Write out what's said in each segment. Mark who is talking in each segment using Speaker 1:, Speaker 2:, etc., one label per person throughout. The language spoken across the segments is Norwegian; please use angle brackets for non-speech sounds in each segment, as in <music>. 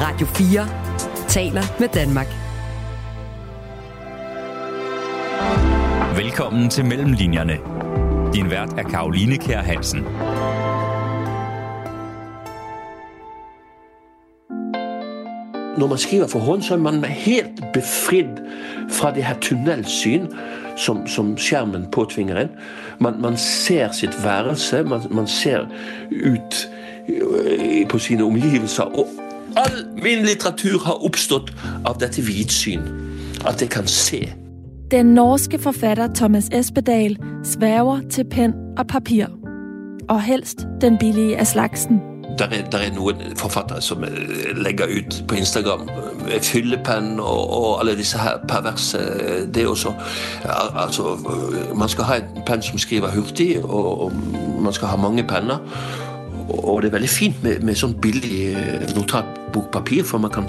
Speaker 1: Radio 4 taler med Danmark.
Speaker 2: Velkommen til Mellemlinjerne. Din vært er Karoline Kær Hansen.
Speaker 3: Når man skriver for hånd, så er man helt befridd fra det her tunnelsyn som, som skjermen påtvinger en. Man, man ser sitt værelse, man, man ser ut øh, på sine omgivelser. Og all min litteratur har oppstått av dette vidsyn. At jeg kan se.
Speaker 4: Den norske forfatter Thomas Espedal sverger til penn og papir. Og helst den billige av slagsen.
Speaker 3: Der er, der er noen forfattere som eh, legger ut på Instagram eh, fyllepenn og, og alle disse her perverse eh, Det også Altså, man skal ha en penn som skriver hurtig, og, og man skal ha mange penner. Og det er veldig fint med, med sånn billig notatbokpapir, for man, kan,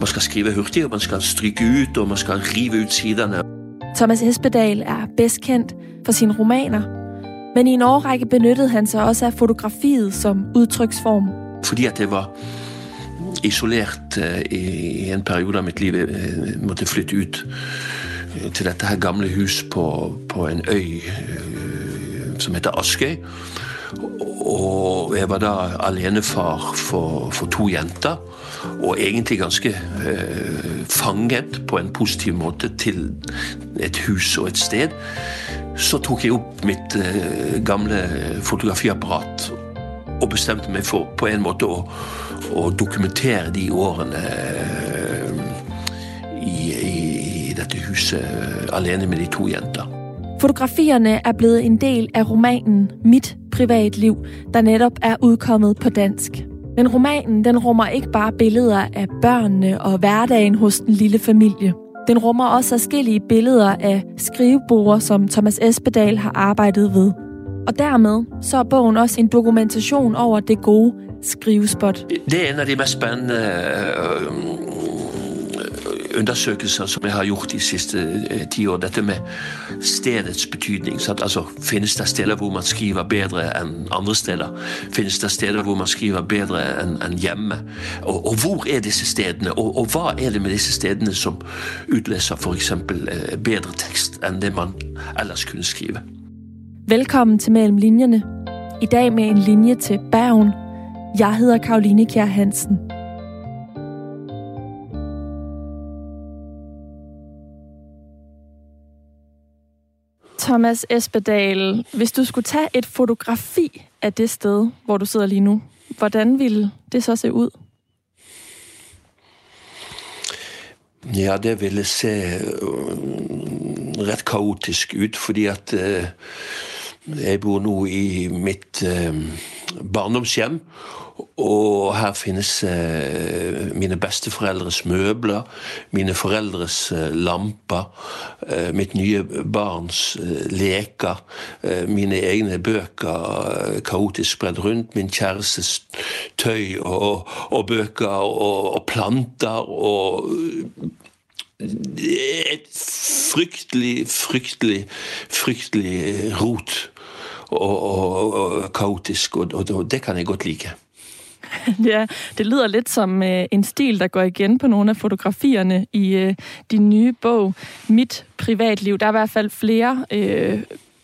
Speaker 3: man skal skrive hurtig, og man skal stryke ut, og man skal rive ut sidene.
Speaker 4: Thomas Espedal er best kjent for sine romaner, men i en årrække benyttet han seg også av fotografiet som uttrykksform.
Speaker 3: Fordi at jeg var isolert i en periode av mitt liv. Jeg måtte flytte ut til dette her gamle hus på, på en øy som heter Askøy. Og jeg var da alenefar for, for to jenter. Og egentlig ganske eh, fanget på en positiv måte til et hus og et sted. Så tok jeg opp mitt eh, gamle fotografiapparat og bestemte meg for på en måte å, å dokumentere de årene eh, i, i, dette huset alene med de to jenter.
Speaker 4: Fotografierne er blevet en del av romanen Mitt privatliv, der netop er utkommet på dansk. Men romanen den rummer ikke bare billeder av børnene og hverdagen hos den lille familie. Den rummer også forskellige billeder av skrivebord som Thomas Espedal har arbeidet ved. Og dermed så er bogen også en dokumentation over det gode skrivespot.
Speaker 3: Det er en af de mest spennende undersøkelser som jeg har gjort de siste ti år. Dette med stedets betydning. Altså, Finnes det steder hvor man skriver bedre enn andre steder? Finnes det steder hvor man skriver bedre enn en hjemme? Og, og, hvor er disse stedene? Og, og, hva er det med disse stedene som utløser f.eks. bedre tekst enn det man ellers kunne skrive?
Speaker 4: Velkommen til Mellom linjene. I dag med en linje til Bergen. Jeg heter Karoline Kjær Hansen. Thomas Espedal, hvis du skulle ta et fotografi av det sted hvor du sitter lige nå, hvordan ville det så se ut?
Speaker 3: Ja, det ville se rett kaotisk ut, fordi at jeg bor nå i mitt barndomshjem. Og her finnes eh, mine besteforeldres møbler, mine foreldres eh, lamper, eh, mitt nye barns leker, mine egne bøker kaotisk spredd rundt, min kjærestes tøy og, og bøker og, og planter og et fryktelig, fryktelig, fryktelig rot og, og, og kaotisk, og, og det kan jeg godt like. <laughs>
Speaker 4: Ja, det lyder litt som en stil, der går igjen på noen av fotografierne i din nye bok Mitt privatliv. Der er i hvert fall flere øh,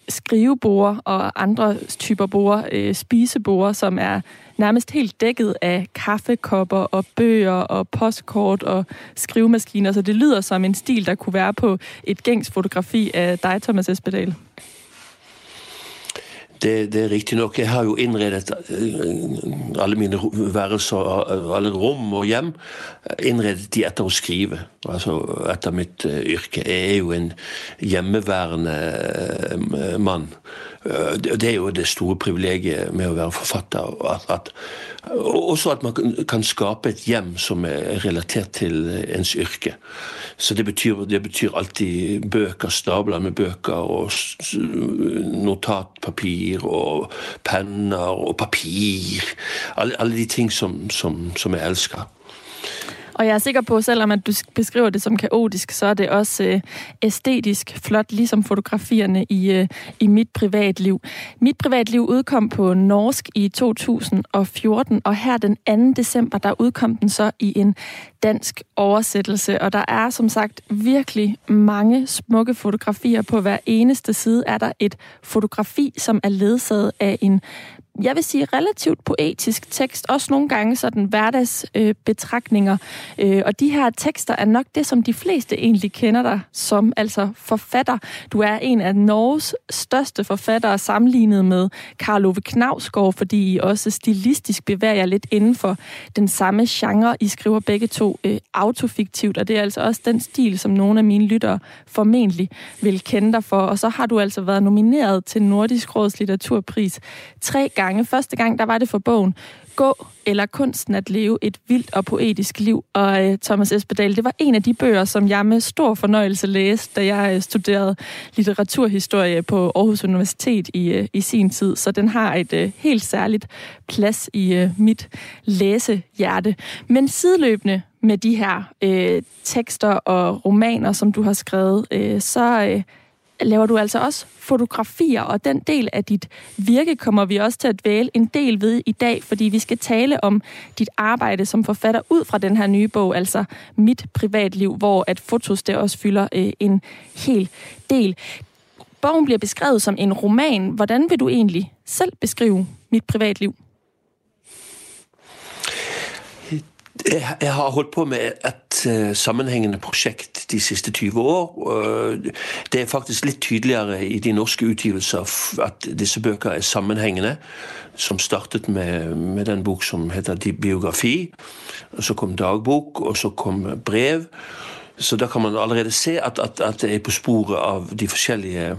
Speaker 4: skrivebord og andre typer bord, øh, spisebord, som er nærmest helt dækket av kaffekopper og bøger og postkort og skrivemaskiner. Så det lyder som en stil, der kunne være på et gængs fotografi av deg, Thomas Espedal.
Speaker 3: Det, det, er riktig nok. Jeg har jo innredet alle mine værelser, alle rom og hjem, innredet de etter å skrive. Altså etter mitt yrke. Jeg er jo en hjemmeværende mann. Det er jo det store privilegiet med å være forfatter. At, at, også at man kan skape et hjem som er relatert til ens yrke. Så det betyr, det betyr alltid bøker, stabler med bøker og notatpapir og penner og papir. Alle, alle de ting som, som, som jeg elsker.
Speaker 4: Og jeg er sikker på, selvom at du beskriver det som kaotisk, så er det også øh, æstetisk flot, ligesom fotografierne i, øh, i Mit Privatliv. Mit Privatliv udkom på norsk i 2014, og her den 2. december, der udkom den så i en dansk oversættelse. Og der er som sagt virkelig mange smukke fotografier. På hver eneste side er der et fotografi, som er ledsaget av en jeg vil sige, relativt poetisk tekst. Også nogle gange sådan hverdagsbetragtninger. Øh, og de her tekster er nok det, som de fleste egentlig kender dig som, altså forfatter. Du er en af Norges største forfattere sammenlignet med Karl Ove Knavsgaard, fordi I også stilistisk bevæger jer lidt inden for den samme genre. I skriver begge to øh, autofiktivt, og det er altså også den stil, som nogle af mine lyttere formentlig vil kende dig for. Og så har du altså været nomineret til Nordisk Råds Litteraturpris tre gange gange. Første gang, der var det for bogen Gå eller kunsten at leve et vildt og poetisk liv. Og øh, Thomas Espedal, det var en af de bøger, som jeg med stor fornøjelse læste, da jeg uh, studerede litteraturhistorie på Aarhus Universitet i, øh, i sin tid. Så den har et øh, helt særligt plads i uh, mit læsehjerte. Men sideløbende med de her øh, tekster og romaner, som du har skrevet, øh, så... Uh, laver du altså også fotografier, og den del av dit virke kommer vi også til å dvæle en del ved i dag, fordi vi skal tale om dit arbejde som forfatter ut fra den her nye bok, altså Mit Privatliv, hvor at fotos det også fylder øh, en hel del. Bogen blir beskrevet som en roman. Hvordan vil du egentlig selv beskrive mit privatliv?
Speaker 3: Jeg har holdt på med et uh, sammenhengende prosjekt de siste 20 år. Det er faktisk litt tydeligere i de norske utgivelser at disse bøker er sammenhengende. Som startet med, med den bok som heter Biografi. og Så kom dagbok, og så kom brev. Så da kan man allerede se at, at, at det er på sporet av de forskjellige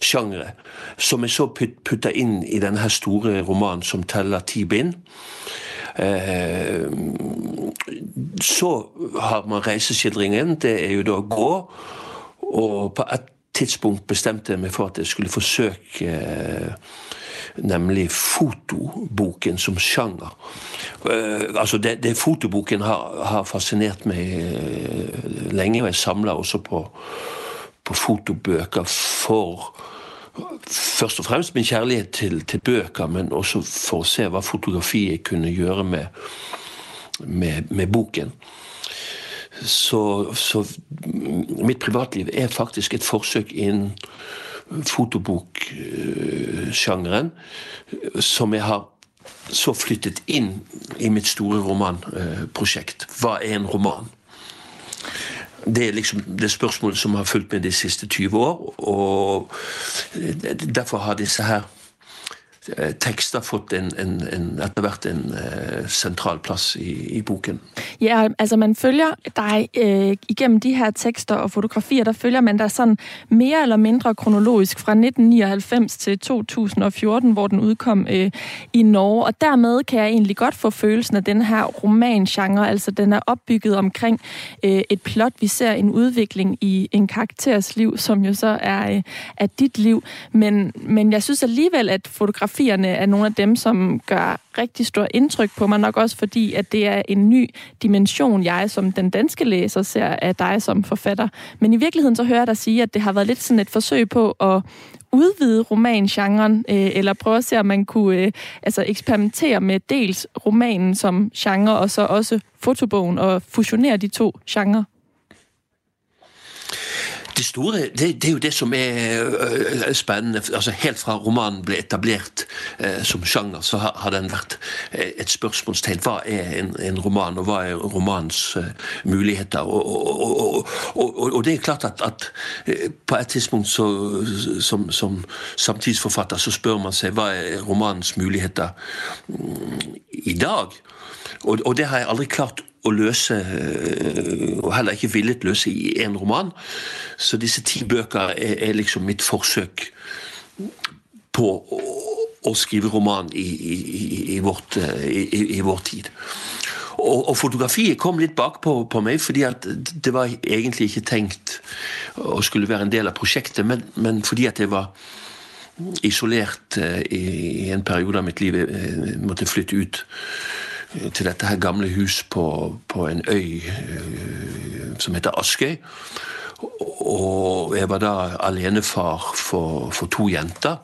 Speaker 3: sjangre. Som er så putta inn i denne store romanen som teller ti bind. Eh, så har man reiseskildringen. Det er jo da å gå. Og på et tidspunkt bestemte jeg meg for at jeg skulle forsøke eh, nemlig fotoboken som sjanger. Uh, altså det, det Fotoboken har, har, fascinert meg lenge, og jeg samler også på, på fotobøker for først og fremst min kjærlighet til, til, bøker, men også for å se hva fotografiet kunne gjøre med, med, med boken. Så, så, mitt privatliv er faktisk et forsøk innen fotoboksjangeren, som jeg har så flyttet inn i mitt store romanprosjekt. Hva er en roman? Det er liksom det spørsmålet som har fulgt med de siste 20 år. Og derfor har disse her Eh, tekster fått en, en, en, etter hvert en uh, central plads i, i, boken.
Speaker 4: Ja, altså man følger deg uh, igennem de her tekster og fotografier, der følger man deg sånn mer eller mindre kronologisk fra 1999 til 2014, hvor den utkom uh, i Norge. Og dermed kan jeg egentlig godt få følelsen av denne her romansjanger. Altså den er oppbygget omkring et plott. Vi ser en utvikling i en karakters liv, som jo så er, er ditt liv. Men, men jeg syns alligevel at fotografi biografierne er nogle af dem, som gør rigtig stort indtryk på mig, nok også fordi, at det er en ny dimension, jeg som den danske læser ser af dig som forfatter. Men i virkeligheden så hører jeg dig sige, at det har været lidt sådan et forsøg på at udvide romangenren, øh, eller prøve at se, om man kunne øh, altså eksperimentere med dels romanen som genre, og så også fotobogen, og fusionere de to genrer?
Speaker 3: Det store, det, det, er jo det som er uh, spennende. altså Helt fra romanen ble etablert eh, som sjanger, så har, har, den vært uh, et spørsmålstegn. Hva er en, en, roman, og hva er romanens muligheter? Og, og, og, og, det er klart at, at på et tidspunkt så, som, som, samtidsforfatter så spør man seg hva er romanens muligheter mm, i dag? Og, det har jeg aldri klart å løse, eh, og heller ikke villet løse i én roman. Så disse ti bøker er, er liksom mitt forsøk på å, å skrive roman i, i, i, vårt, eh, i, vår tid. Og, og, fotografiet kom litt bakpå på meg, fordi at det var egentlig ikke tenkt å skulle være en del av prosjektet, men, men fordi at jeg var isolert eh, i, en periode av mitt liv. Jeg måtte flytte ut til dette her gamle hus på, på en øy som heter Askøy. Og jeg var da alenefar for, for to jenter.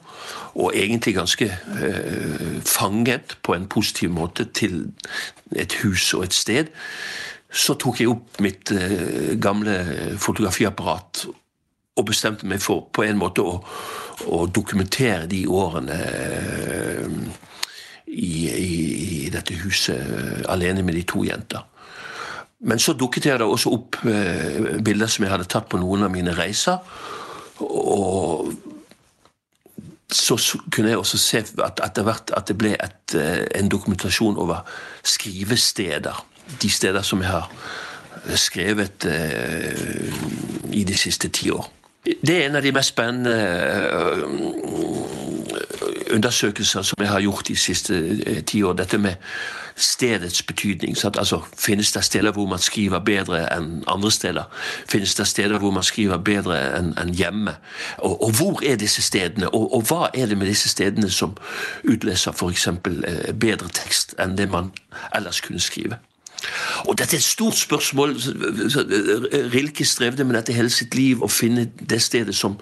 Speaker 3: Og egentlig ganske eh, fanget på en positiv måte til et hus og et sted. Så tok jeg opp mitt eh, gamle fotografiapparat og bestemte meg for på en måte å, å dokumentere de årene eh, i, i, i, dette huset eh, alene med de to jenter. Men så dukket jeg da også opp eh, bilder som jeg hadde tatt på noen av mine reiser. Og så kunne jeg også se at etter hvert at det ble et, eh, en dokumentasjon over skrivesteder. De steder som jeg har skrevet eh, i de siste ti år. Det er en av de mest spennende undersøkelser som jeg har gjort de siste ti år. Dette med stedets betydning. Sant? Altså, Finnes det steder hvor man skriver bedre enn andre steder? Finnes det steder hvor man skriver bedre enn en hjemme? Og, og, hvor er disse stedene? Og, og, hva er det med disse stedene som utleser f.eks. Eh, bedre tekst enn det man ellers kunne skrive? Og Dette er et stort spørsmål. Rilke strevde med dette hele sitt liv, å finne det stedet som,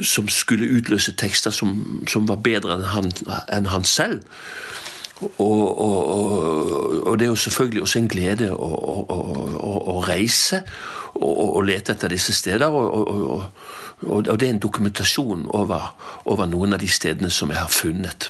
Speaker 3: som skulle utløse tekster som, som var bedre enn han, enn han selv. Og, og, og, det er jo selvfølgelig også en glede å, å, å, å reise og, lete etter disse steder. Og, det er en dokumentasjon over, over noen av de stedene som jeg har funnet.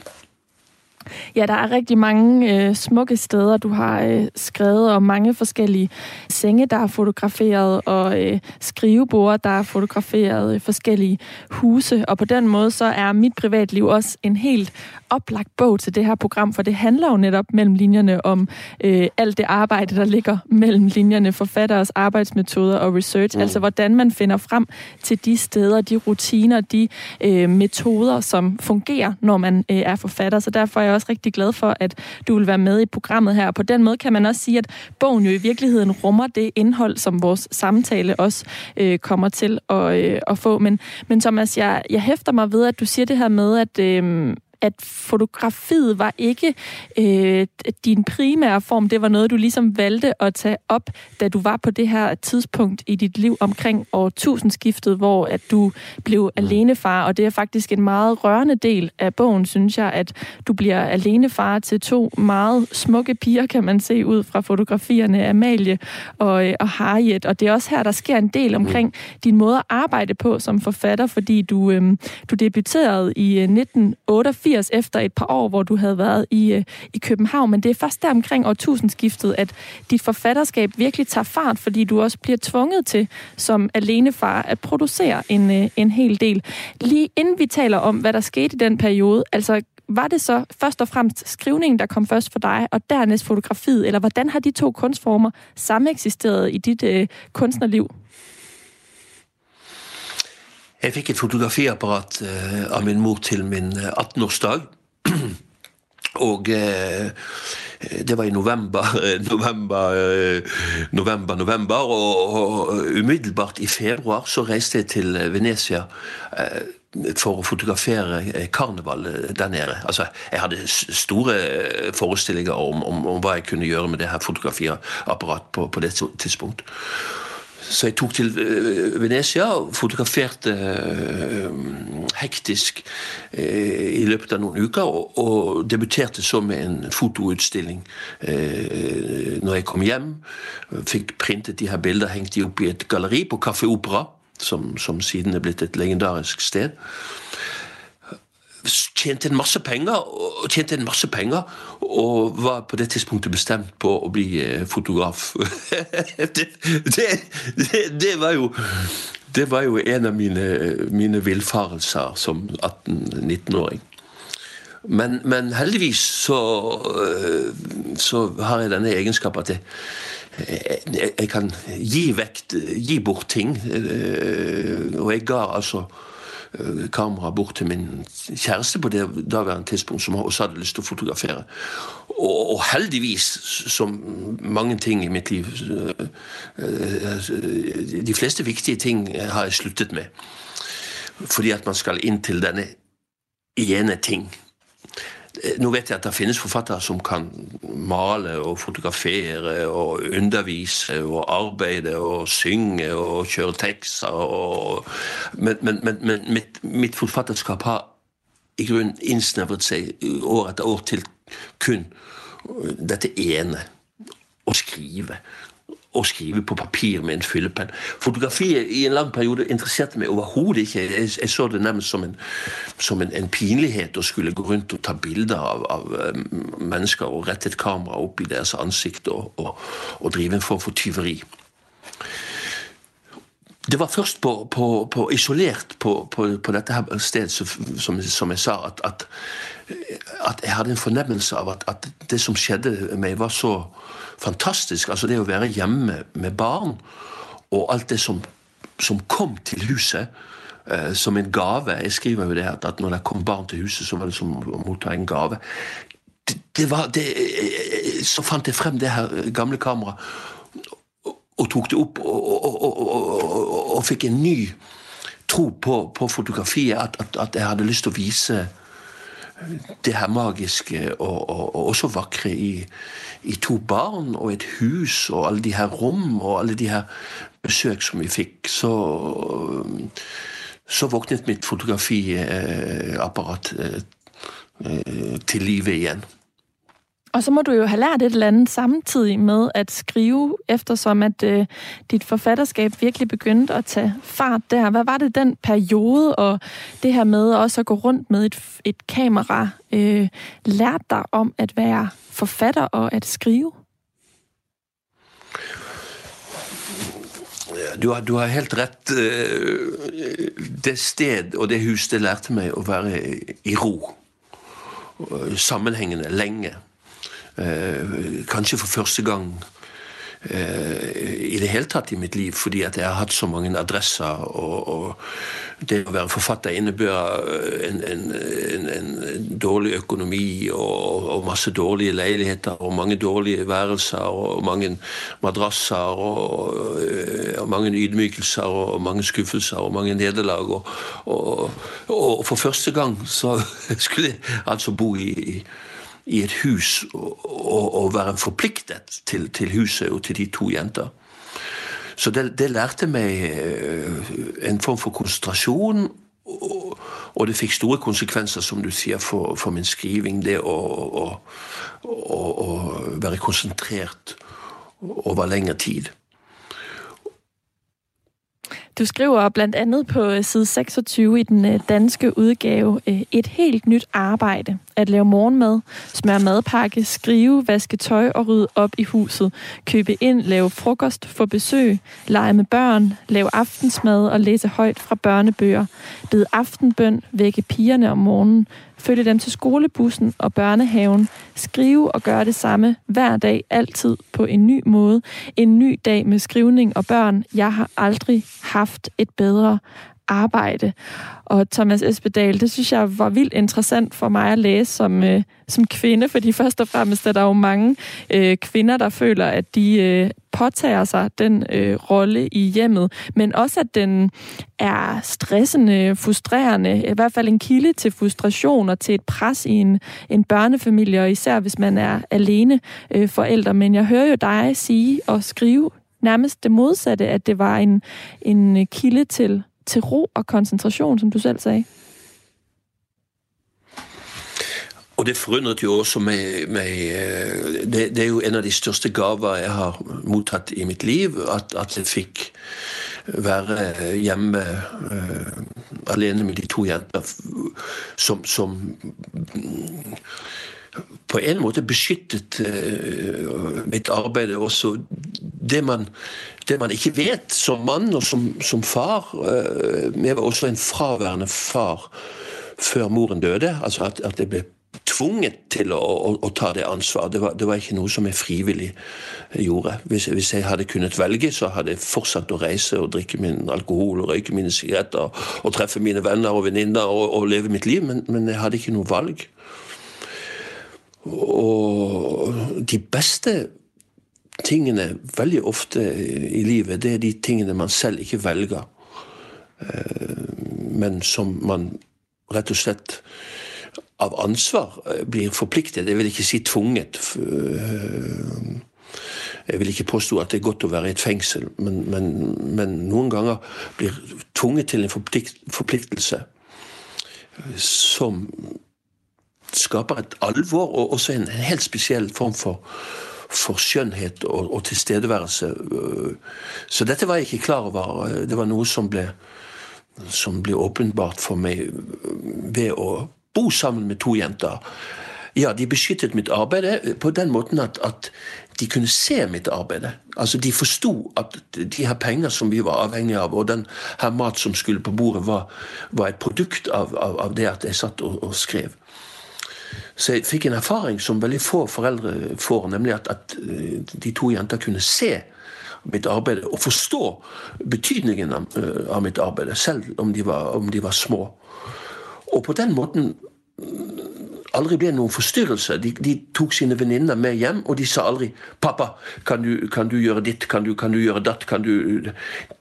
Speaker 4: Ja, der er rigtig mange øh, smukke steder. Du har øh, skrevet og mange forskellige senge, der er fotograferet, og øh, skrivebord, der er fotograferet, øh, forskellige huse. Og på den måde så er mit privatliv også en helt oplagt bog til det her program, for det handler jo netop mellem linjerne om øh, alt det arbejde, der ligger mellem linjerne, forfatteres arbejdsmetoder og research, mm. altså hvordan man finder frem til de steder, de rutiner, de øh, metoder, som fungerer, når man øh, er forfatter. Så derfor er jeg også rigtig glad for, at du vil være med i programmet her. Og På den måde kan man også sige, at bogen jo i virkeligheden rummer det indhold, som vores samtale også øh, kommer til at, øh, at få. Men, men Thomas, jeg, jeg hæfter mig ved, at du siger det her med, at... Øh, at fotografiet var ikke øh, din primære form. Det var noe du liksom valgte å ta opp da du var på det her tidspunkt i ditt liv omkring årtusenskiftet, hvor at du blev mm. alenefar. Og det er faktisk en veldig rørende del av bogen, synes jeg, at du blir alenefar til to veldig smukke piger, kan man se ut fra fotografierne, Amalie og, øh, og Harriet. Og det er også her, der sker en del omkring mm. din måte å arbeide på som forfatter, fordi du, øh, du debuterte i 1988 80 efter et par år, hvor du havde været i, øh, i København. Men det er først der omkring årtusindskiftet, at dit forfatterskab virkelig tager fart, fordi du også bliver tvunget til som alenefar at producere en, øh, en hel del. Lige inden vi taler om, hvad der skete i den periode, altså var det så først og fremmest skrivningen, der kom først for dig, og dernæst fotografiet, eller hvordan har de to kunstformer sameksisteret i dit øh, kunstnerliv?
Speaker 3: Jeg fikk et fotografiapparat eh, av min mor til min 18-årsdag. Eh, <clears throat> og eh, det var i november, <laughs> november, november, november. Og, umiddelbart i februar så reiste jeg til Venezia for å fotografere karneval der nede. Altså, jeg hadde store forestillinger om, om, om hva jeg kunne gjøre med det her fotografiapparatet på, på det tidspunkt. Så jeg tok til eh, Venezia og fotograferte eh, hektisk eh, i løpet av noen uker. Og, debuterte så med en fotoutstilling når jeg kom hjem. Fikk printet de her bildene, hengt de opp i et galleri på Kaffe Opera, som, som siden er blitt et legendarisk sted tjente en masse penger, og tjente en masse penger, og var på det tidspunktet bestemt på å bli eh, fotograf. <laughs> det, det, det, det, var jo det var jo en av mine, mine villfarelser som 18-19-åring. Men, men, heldigvis så, eh, så, har jeg denne egenskapen at jeg, jeg, jeg kan gi vekt, gi bort ting. Eh, og jeg ga altså kamera bort til min kjæreste på det daværende tidspunkt, som også hadde lyst til å fotografere. Og, og heldigvis, som mange ting i mitt liv eh, eh, De fleste viktige ting har jeg sluttet med. Fordi at man skal inn til denne ene ting. Nå vet jeg at det finnes forfattere som kan male og fotografere og undervise og arbeide og synge og kjøre tekster Og, men, men, men mitt, mitt, forfatterskap har i grunnen innsnevret seg år etter år til kun dette ene å skrive å skrive på papir med en fyllepenn. Fotografiet i en lang periode interesserte meg overhodet ikke. Jeg, jeg, så det nærmest som, en, som en, en, pinlighet å skulle gå rundt og ta bilder av, av um, mennesker og rette et kamera opp i deres ansikt og, og, og drive en form for tyveri. Det var først på, på, på isolert på, på, dette her stedet, som, som, jeg sa, at, at, at, jeg hadde en fornemmelse av at, at det som skjedde meg, var så fantastisk. Altså det å være hjemme med barn, og alt det som, som kom til huset eh, som en gave. Jeg skriver jo det at, når det kom barn til huset, så var det som å motta en gave. Det, det var, det, så fant jeg frem det her gamle kameraet og, tok det opp og, og, og, fikk en ny tro på, på fotografiet. At, at, at, jeg hadde lyst til å vise det her magiske og, og også vakre i, i to barn og et hus og alle de her rom og alle de her besøk som vi fikk, så, så våknet mitt fotografiapparat eh, til live igjen.
Speaker 4: Og så må du jo have lært et eller andet samtidig med at skrive, eftersom at øh, dit forfatterskab virkelig begyndte at tage fart der. Hvad var det den periode, og det her med også at gå rundt med et, et kamera, øh, lærte dig om at være forfatter og at skrive?
Speaker 3: Du har, du har, helt rett. Øh, det sted og det hus det lærte meg å være i ro. Sammenhengende lenge. Eh, kanskje for første gang eh, i det hele tatt i mitt liv, fordi at jeg har hatt så mange adresser. Og, og det å være forfatter innebærer en, en, en, en dårlig økonomi og, og, masse dårlige leiligheter og mange dårlige værelser og mange madrasser og, og mange ydmykelser og mange skuffelser og mange nederlag. Og, for første gang så <laughs> skulle jeg altså bo i, i i et hus og, og være forpliktet til, til, huset og til de to jenter. Så det, det lærte meg eh, en form for konsentrasjon, og, og, det fikk store konsekvenser, som du sier, for, for min skriving. Det å, å, å, å være konsentrert over lengre tid.
Speaker 4: Du skriver blandt andet på øh, side 26 i den øh, danske udgave øh, et helt nyt arbejde. At lave morgenmad, smøre madpakke, skrive, vaske tøj og rydde op i huset. Købe ind, lave frokost, få besøg, lege med børn, lave aftensmad og læse højt fra børnebøger. Bede aftenbøn, vække pigerne om morgenen, følge dem til skolebussen og børnehaven, skrive og gøre det samme hver dag, altid på en ny måde. En ny dag med skrivning og børn. Jeg har aldrig haft et bedre arbejde. Og Thomas Espedal, det synes jeg var vildt interessant for mig at læse som, øh, som kvinde, fordi først og fremmest er der jo mange øh, kvinder, der føler, at de øh, påtager sig den øh, rolle i hjemmet, men også at den er stressende, frustrerende, i hvert fald en kilde til frustration og til et pres i en, en børnefamilie, og især hvis man er alene øh, forældre. Men jeg hører jo dig sige og skrive nærmest det modsatte, at det var en, en kilde til til ro og konsentrasjon, som du selv sagde?
Speaker 3: Og det forundret jo også meg, meg eh, det, det, er jo en av de største gaver jeg har mottatt i mitt liv. At, at jeg fikk være hjemme uh, alene med de to jentene som, som på en måte beskyttet uh, mitt arbeid også det man, det man, ikke vet som mann og som, som far. Uh, jeg var også en fraværende far før moren døde. altså at, at jeg ble tvunget til å, å, å ta det ansvaret. Det var, det var, ikke noe som jeg frivillig gjorde. Hvis, hvis, jeg hadde kunnet velge, så hadde jeg fortsatt å reise og drikke min alkohol og røyke mine sigaretter og, og treffe mine venner og venninner og, og, leve mitt liv, men, men jeg hadde ikke noe valg. Og de beste tingene veldig ofte i livet, det er de tingene man selv ikke velger. Eh, men som man rett og slett av ansvar blir forpliktet. Jeg vil ikke si tvunget. Jeg vil ikke påstå at det er godt å være i et fengsel, men, men, men noen ganger blir tvunget til en forpliktelse som skaper et alvor, og også en, helt spesiell form for, for skjønnhet og, og, tilstedeværelse. Så dette var jeg ikke klar over. Det var noe som ble, som ble åpenbart for meg ved å bo sammen med to jenter. Ja, de beskyttet mitt arbeid på den måten at, at de kunne se mitt arbeid. Altså, De forsto at de her penger som vi var avhengige av, og den her mat som skulle på bordet, var, var et produkt av, av, av, det at jeg satt og, og, skrev. Så jeg fikk en erfaring som veldig få foreldre får, nemlig at, at eh, de to jenter kunne se mitt arbeid og forstå betydningen av, eh, av mitt arbeid, selv om de, var, om de var små. Og på den måten aldri ble noen forstyrrelse. De, de tok sine venninner med hjem, og de sa aldri 'Pappa, kan du, kan du gjøre ditt? Kan du, kan du, gjøre datt?' Kan du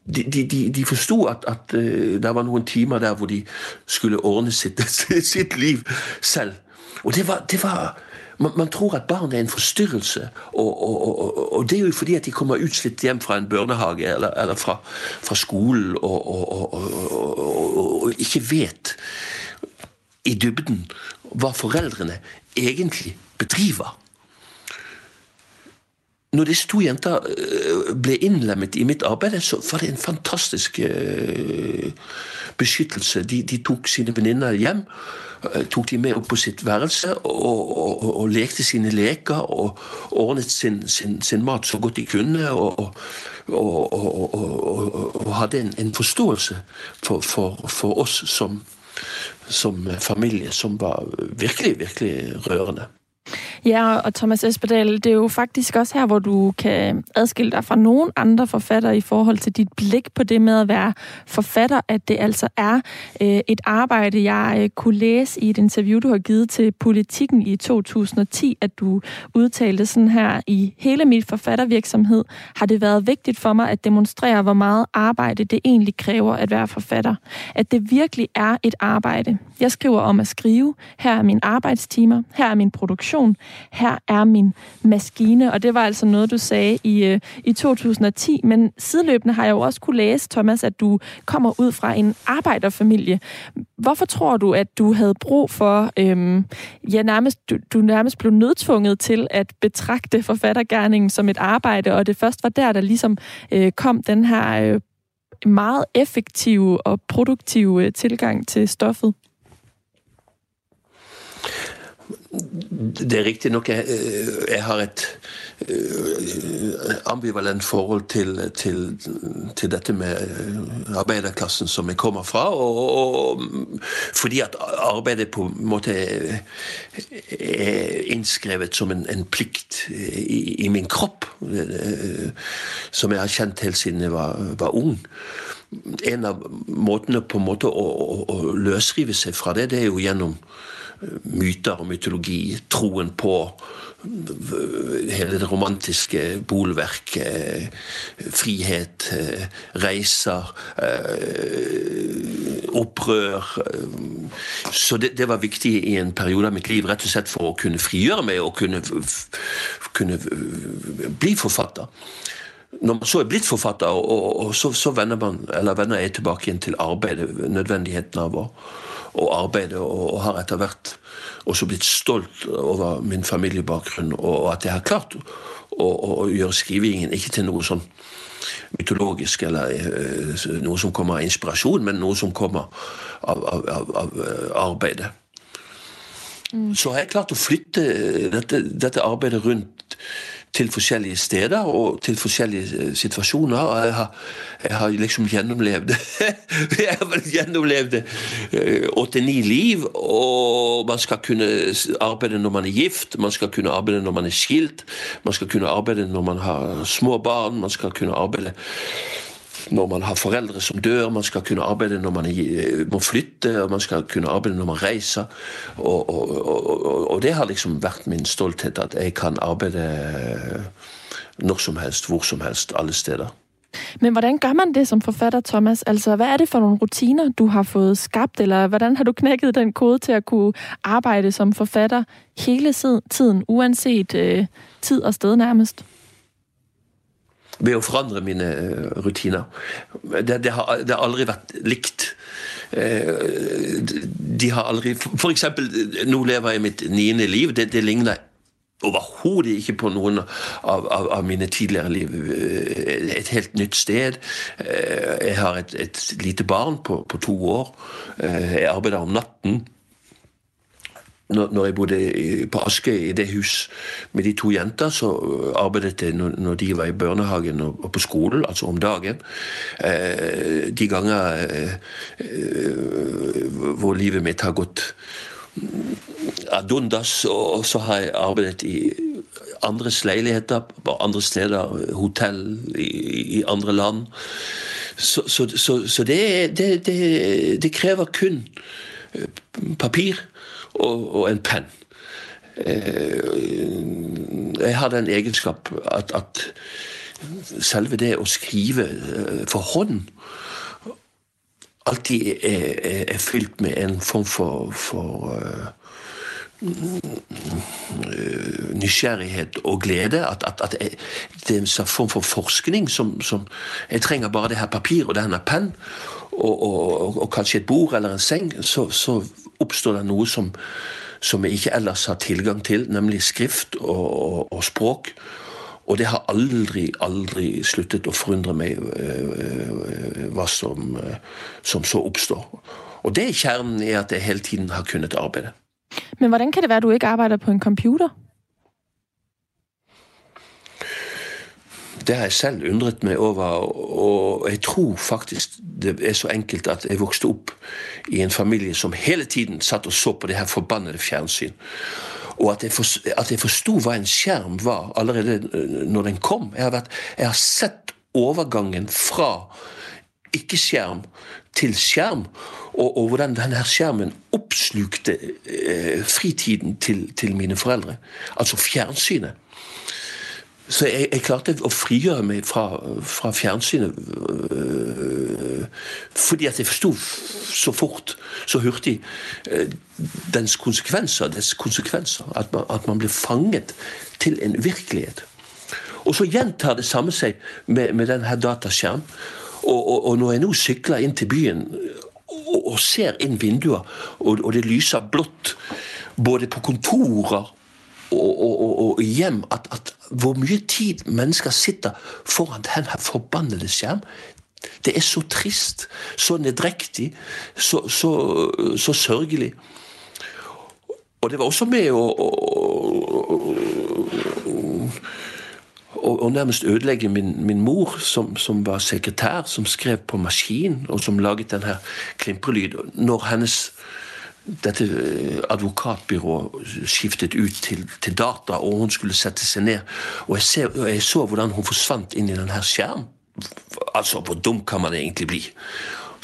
Speaker 3: De, de, de forsto at, at uh, det var noen timer der hvor de skulle ordne sitt, <laughs> sitt liv selv. Og det var, det var man, man, tror at barn er en forstyrrelse, og, og, og, og, det er jo fordi at de kommer utslitt hjem fra en børnehage eller, eller fra, fra, skolen og, ikke vet i dybden hva foreldrene egentlig bedriver. Når disse to jenter øh, ble innlemmet i mitt arbeid, så var det en fantastisk øh, beskyttelse. De, de tok sine venninner hjem, øh, tok de med opp på sitt værelse og, og, og lekte sine leker og ordnet sin, sin, sin, mat så godt de kunne. og, og hadde en, en forståelse for, for, for oss som, som familie som var virkelig, virkelig rørende.
Speaker 4: Ja, og Thomas Espedal, det er jo faktisk også her, hvor du kan adskille dig fra nogen andre forfattere i forhold til dit blik på det med at være forfatter, at det altså er øh, et arbejde, jeg øh, kunne læse i et interview, du har givet til Politikken i 2010, at du udtalte sådan her, i hele min forfattervirksomhed har det været vigtigt for mig at demonstrere, hvor meget arbejde det egentlig kræver at være forfatter. At det virkelig er et arbejde. Jeg skriver om at skrive. Her er mine arbejdstimer. Her er min produktion her er min maskine. Og det var altså noget, du sagde i, øh, i 2010. Men sideløbende har jeg jo også kunne læse, Thomas, at du kommer ud fra en arbejderfamilie. Hvorfor tror du, at du havde brug for, øhm, ja, nærmest, du, du nærmest blev nødtvunget til at betragte forfattergærningen som et arbejde, og det først var der, der ligesom øh, kom den her øh, meget effektive og produktive øh, tilgang til stoffet?
Speaker 3: Det er riktig nok jeg, jeg har et uh, ambivalent forhold til, til, til, dette med øh, arbeiderklassen som jeg kommer fra. Og, og, fordi at arbeidet på en måte er innskrevet som en, en plikt i, i, min kropp. Som jeg har kjent helt siden jeg var, var ung en av måtene på en måte å, å, å løsrive seg fra det, det er jo gjennom myter og mytologi, troen på hele det romantiske bolverket, frihet, reiser, opprør. Så det, det, var viktig i en periode av mitt liv, rett og slett for å kunne frigjøre meg og kunne, kunne bli forfatter. Når man så er blitt forfatter, og, og så, så vender, man, vender jeg tilbake igjen til arbeidet, nødvendigheten av å å arbeide, og, og har etter hvert også blitt stolt over min familiebakgrunn, og at jeg har klart å, å, å gjøre skrivingen ikke til noe sånn mytologisk eller uh, noe som kommer av inspirasjon, men noe som kommer av, av, av, av uh, arbeidet. Mm. Så har jeg klart å flytte dette, dette arbeidet rundt til forskjellige steder og til forskjellige eh, situasjoner. og Jeg har, jeg har liksom gjennomlevd <laughs> Jeg har gjennomlevd eh, åtte-ni liv, og man skal kunne arbeide når man er gift, man skal kunne arbeide når man er skilt, man skal kunne arbeide når man har små barn, man skal kunne arbeide når man har foreldre som dør, man skal kunne arbeide når man må flytte, og man skal kunne arbeide når man reiser. Og, og, og, og det har liksom vært min stolthet, at jeg kan arbeide når som helst, hvor som helst, alle steder.
Speaker 4: Men hvordan gør man det som forfatter, Thomas? Altså, Hva er det for noen rutiner, du har fått skabt, eller hvordan har du knekket den kode til å kunne arbeide som forfatter hele tiden, uansett øh, tid og sted nærmest?
Speaker 3: Ved å forandre mine øh, rutiner. Det, det, har, det har aldri vært likt. Øh, de har aldri eksempel, nå lever jeg mitt niende liv. Det, det ligner overhodet ikke på noen av, av, av, mine tidligere liv. Et helt nytt sted. Jeg har et, et lite barn på, på, to år. Jeg arbeider om natten. Når jeg bodde på Askøy, i det hus med de to jenter, så arbeidet jeg når de var i børnehagen og på skolen, altså om dagen. De ganger hvor livet mitt har gått Adundas, og så har jeg arbeidet i andres leiligheter på andre steder, hotell i, andre land. Så, så, så, så det, det, det, det, krever kun eh, papir og, og en penn. Eh, jeg har den egenskap at, at selve det å skrive eh, for hånd alltid er, er, er, fylt med en form for, for uh, nysgjerrighet og glede. At, at, at jeg, det er en form for forskning som, som, Jeg trenger bare det her papir og denne penn og, og, og, kanskje et bord eller en seng, så, så oppstår det noe som, som vi ikke ellers har tilgang til, nemlig skrift og, og språk. Og det har aldri, aldri sluttet å forundre meg øh, hva som, øh, som, så oppstår. Og det er kjernen i at jeg hele tiden har kunnet arbeide.
Speaker 4: Men hvordan kan det være at du ikke arbeider på en computer?
Speaker 3: Det har jeg selv undret meg over, og jeg tror faktisk det er så enkelt at jeg vokste opp i en familie som hele tiden satt og så på det her forbannede fjernsyn. Og at jeg, for, forsto hva en skjerm var allerede øh, når den kom. Jeg har, vært, jeg har sett overgangen fra ikke-skjerm til skjerm, og, og hvordan denne skjermen oppslukte eh, fritiden til, til, mine foreldre. Altså fjernsynet. Så jeg, jeg, klarte å frigjøre meg fra, fra fjernsynet øh, fordi at jeg forsto så fort, så hurtig, øh, dens konsekvenser, dets konsekvenser. At man, at man blir fanget til en virkelighet. Og så gjentar det samme seg med, med denne dataskjermen. Og, og, og, når jeg nå sykler inn til byen og, og ser inn vinduer, og, det lyser blått både på kontorer og, og, og, hjem at, at, hvor mye tid mennesker sitter foran denne forbannede skjerm. Det er så trist, så nedrektig, så, så, så sørgelig. Og det var også med å, å, å nærmest ødelegge min, min mor, som, som, var sekretær, som skrev på maskin, og som laget denne klimprelyden. Når hennes dette eh, advokatbyrået skiftet ut til, til, data, og hun skulle sette seg ned. Og jeg, ser, jeg så hvordan hun forsvant inn i denne skjermen. Altså, hvor dum kan man egentlig bli?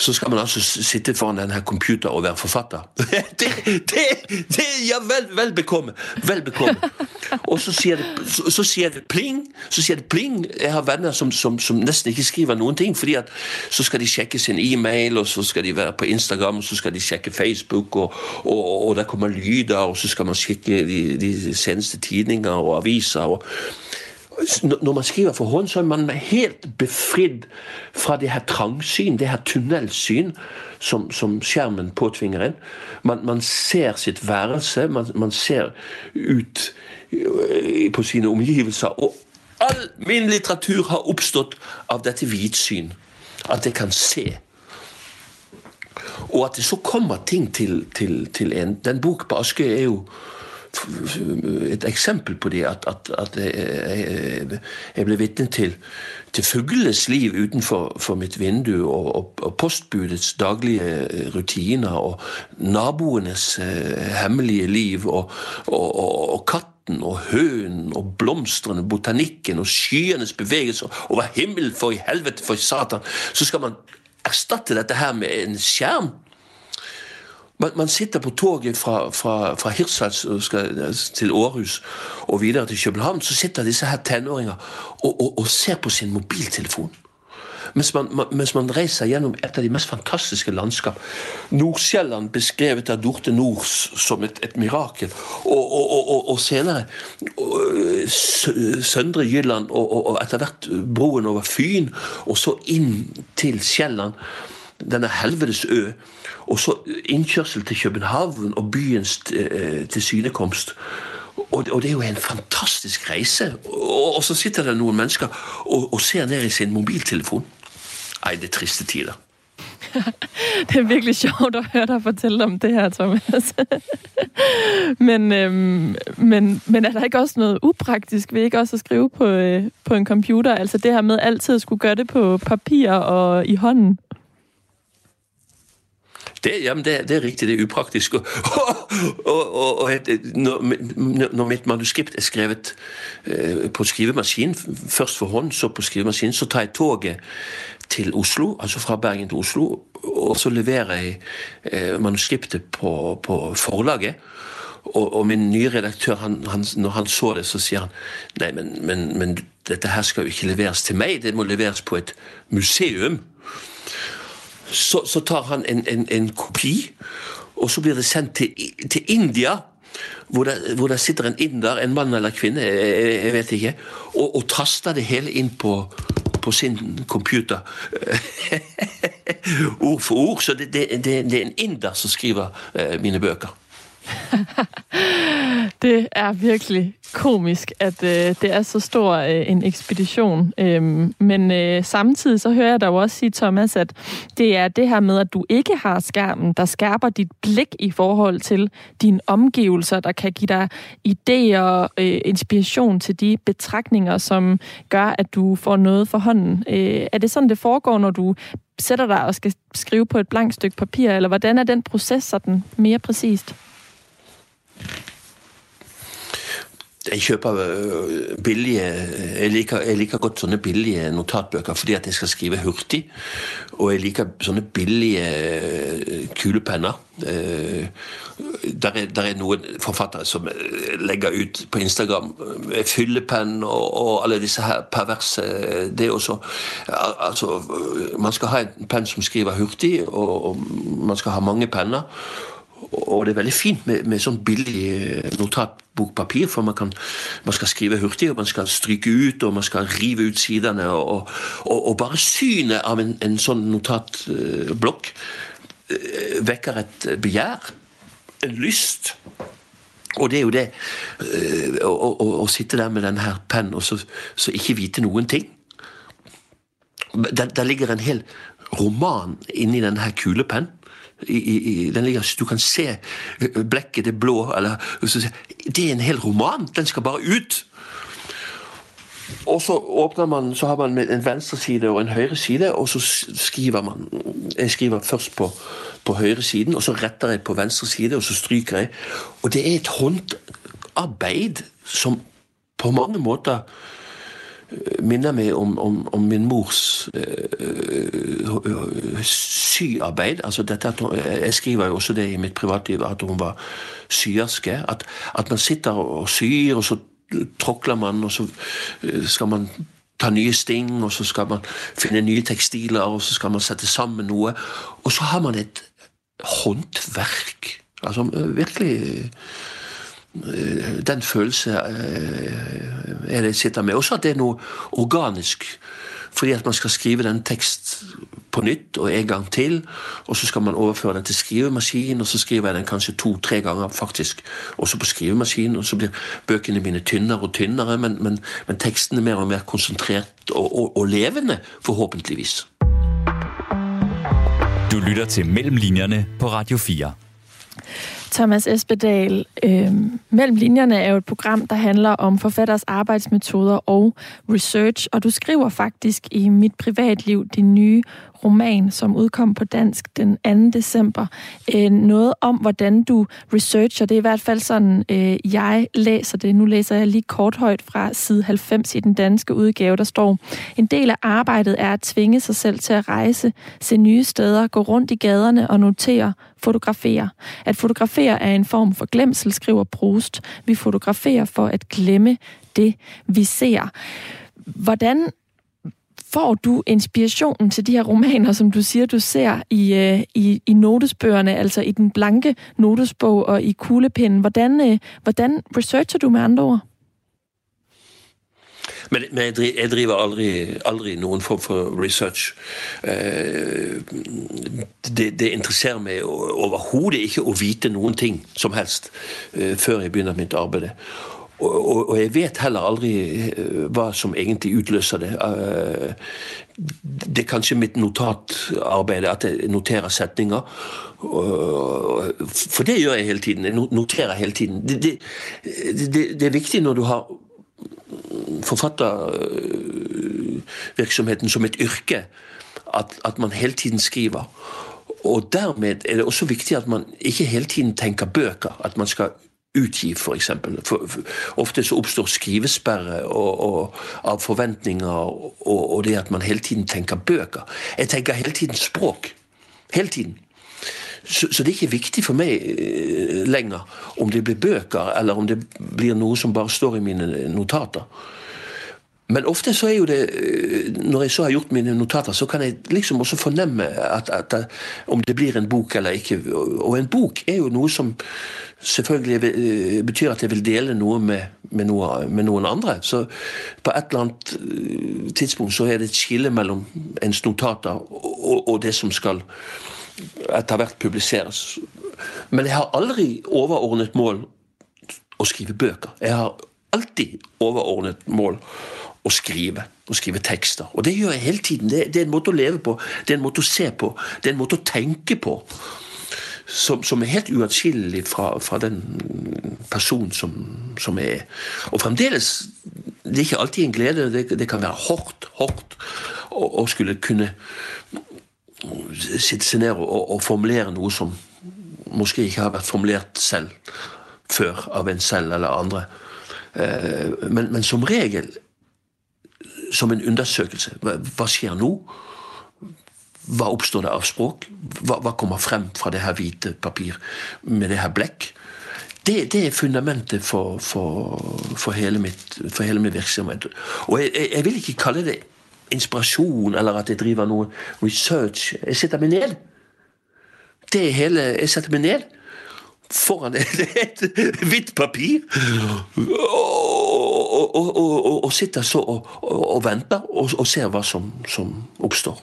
Speaker 3: Så skal man altså sitte foran denne computer og være forfatter. <laughs> det, det, det Ja, vel, vel bekomme. Vel bekomme. Og så sier, det, så, så sier det pling. Så sier det pling. Jeg har venner som, som, som, nesten ikke skriver noen ting. fordi at så skal de sjekke sin e-mail, og så skal de være på Instagram, og så skal de sjekke Facebook, og, og, og der kommer lyder, og så skal man sjekke de, de seneste tidninger og aviser. og når man skriver for hånd, så er man helt befridd fra det her trangsyn, det her tunnelsyn som, som skjermen påtvinger en. Man, man, ser sitt værelse, man, man ser ut øh, på sine omgivelser. Og all min litteratur har oppstått av dette hvitsyn. At jeg kan se. Og at det så kommer ting til, til, til en. Den boken på Askøy er jo et eksempel på det, at, at, at jeg, jeg, ble vitne til, til fuglenes liv utenfor mitt vindu, og, og, og, postbudets daglige rutiner, og naboenes eh, hemmelige liv, og, og katten og hønen og blomstene, botanikken og skyenes bevegelser over himmelen, for i helvete, for satan, så skal man erstatte dette her med en skjerm man, man, sitter på toget fra, fra, fra Hirtshals til Århus og videre til København. Så sitter disse her tenåringer og, og, og ser på sin mobiltelefon. mens man, mens man reiser gjennom et av de mest fantastiske landskap. Nordsjælland beskrevet av Dorte Nors som et, et mirakel. Og, og, og, og senere Søndre Jylland og, etter hvert broen over Fyn, og så inn til Sjælland. Denne helvetes ø. Og så innkjørsel til København og byens eh, tilsynekomst. Og, og, det er jo en fantastisk reise. Og, og så sitter det noen mennesker og, og, ser ned i sin mobiltelefon. Nei, det er triste tider. <laughs>
Speaker 4: det er virkelig sjovt å høre deg fortelle om det her, Thomas. <laughs> men, men, men, er det ikke også noe upraktisk ved ikke også å skrive på, øh, på en computer? Altså det her med alltid å skulle gjøre det på papir og i hånden?
Speaker 3: Det, ja, det, det, er riktig, det er upraktisk. Og, og, og, og når, når, mitt manuskript er skrevet eh, på skrivemaskin, først for hånd, så på skrivemaskin, så tar jeg toget til Oslo, altså fra Bergen til Oslo, og så leverer jeg eh, manuskriptet på, på forlaget. Og, og, min nye redaktør, han, han, når han så det, så sier han nei, men, men, men dette her skal jo ikke leveres til meg, det må leveres på et museum så, så tar han en, en, en, kopi, og så blir det sendt til, til India. Hvor det, hvor det, sitter en inder, en mann eller kvinne, jeg, jeg vet ikke, og, og, taster det hele inn på, på sin computer. <laughs> ord for ord. Så det, det, det, er en inder som skriver uh, mine bøker. <laughs>
Speaker 4: det er virkelig komisk, at øh, det er så stor øh, en ekspedition. Øhm, men øh, samtidig så hører jeg dig jo også sige, Thomas, at det er det her med, at du ikke har skærmen, der skærper dit blik i forhold til dine omgivelser, der kan give dig idéer og øh, inspiration til de betragtninger, som gør, at du får noget for hånden. Øh, er det sådan, det foregår, når du sætter dig og skal skrive på et blankt stykke papir, eller hvordan er den proces sådan mere præcist?
Speaker 3: Jeg kjøper øh, billige jeg liker, jeg liker, godt sånne billige notatbøker fordi at jeg skal skrive hurtig. Og jeg liker sånne billige øh, kulepenner. Øh, der er, der er noen forfattere som legger ut på Instagram fyllepenn og, og, alle disse her perverse Det også Altså, man skal ha en penn som skriver hurtig, og, og man skal ha mange penner. Og det er veldig fint med, med sånn billig eh, notatbokpapir, for man, kan, man, skal skrive hurtig, og man skal stryke ut, og man skal rive ut sidene. Og, og, og bare synet av en, en sånn notatblokk eh, vekker et begjær, en lyst. Og det er jo det eh, å, å, å sitte der med denne pennen og så, så, ikke vite noen ting. Der, der ligger en hel roman inni denne kulepennen i, i, den ligger, Du kan se blekket, det blå eller, Det er en hel roman! Den skal bare ut! Og så åpner man, så har man en venstre side og en høyre side, og så skriver man Jeg skriver først på, på høyre siden, og så retter jeg på venstre side, og så stryker jeg. Og det er et håndarbeid som på mange måter minner meg om, om, om min mors uh, syarbeid. Altså hun, jeg skriver jo også det i mitt privatliv, at hun var syerske. At, at man sitter og syr, og så tråkler man, og så skal man ta nye sting, og så skal man finne nye tekstiler, og så skal man sette sammen noe. Og så har man et håndverk. Altså virkelig den følelse øh, er det jeg sitter med. Også at det er noe organisk. Fordi at man skal skrive den tekst på nytt og en gang til. Og så skal man overføre den til skrivemaskin, og så skriver jeg den kanskje to-tre ganger faktisk også på skrivemaskin. Og så blir bøkene mine tynnere og tynnere, men, men, men teksten er mer og mer konsentrert og, og, og levende, forhåpentligvis.
Speaker 2: Du lytter til Mellemlinjerne på Radio 4.
Speaker 4: Thomas Espedal, øh, Mellem linjerne er jo et program, der handler om forfatters arbejdsmetoder og research, og du skriver faktisk i Mit Privatliv, din nye roman, som udkom på dansk den 2. december. Øh, noget om, hvordan du researcher. Det er i hvert fald sådan, øh, jeg læser det. Nu læser jeg lige kort højt fra side 90 i den danske udgave, der står, en del af arbejdet er at tvinge sig selv til at rejse, se nye steder, gå rundt i gaderne og notere, fotografere. At fotografere er en form for glemsel, skriver Proust. Vi fotograferer for at glemme det, vi ser. Hvordan får du inspirationen til de her romaner, som du siger, du ser i, øh, i, i notesbøgerne, altså i den blanke notesbog og i kuglepinden? Hvordan, øh, hvordan researcher du med andre ord?
Speaker 3: Men, men jeg, driver, jeg driver aldri, aldri, noen form for research. Uh, det, det, interesserer meg overhodet ikke å vite noen ting som helst uh, før jeg begynner mitt arbeid. Og, og, og, jeg vet heller aldri uh, hva som egentlig utløser det. det er kanskje mitt notatarbeid, at jeg noterer setninger. For det gjør jeg hele tiden. Jeg noterer hele tiden. Det, det, det, det er viktig når du har forfattervirksomheten som et yrke, at, at, man hele tiden skriver. Og dermed er det også viktig at man ikke hele tiden tenker bøker. At man skal utgi. For, for, for, ofte så oppstår skrivesperre og, og, av forventninger og, og, det at man hele tiden tenker bøker. Jeg tenker hele tiden språk. Hele tiden. Så, så, det er ikke viktig for meg eh, lenger om det blir bøker, eller om det blir noe som bare står i mine notater. Men ofte så er jo det eh, Når jeg så har gjort mine notater, så kan jeg liksom også fornemme at, at, at, om det blir en bok eller ikke. Og en bok er jo noe som selvfølgelig eh, betyr at jeg vil dele noe med, med, noe, med noen andre. Så på et eller annet tidspunkt så er det et skille mellom ens notater og, og det som skal etter hvert publiseres. Men jeg har aldri overordnet mål å skrive bøker. Jeg har alltid overordnet mål å skrive. Å skrive tekster. Og det gjør jeg hele tiden. Det, det, er en måte å leve på, det er en måte å se på, det er en måte å tenke på. Som, som er helt uatskillelig fra, fra, den personen som, som er. Og fremdeles Det er ikke alltid en glede. Det, det kan være hardt, hardt å, skulle kunne sitte seg ned og, og, formulere noe som måske ikke har vært formulert selv før av en selv eller andre. Eh, men, men, som regel som en undersøkelse. Hva, skjer nå? Hva oppstår det av språk? Hva, hva, kommer frem fra det her hvite papir med det her blekk? Det, det er fundamentet for, for, for, hele mitt, for, hele min virksomhet. Og jeg, jeg, vil ikke kalle det inspirasjon eller at jeg driver noe research. Jeg setter meg ned. Det hele Jeg setter meg ned foran <laughs> et hvitt papir og, og, og, og, sitter så og, venter og, ser hva som, som oppstår.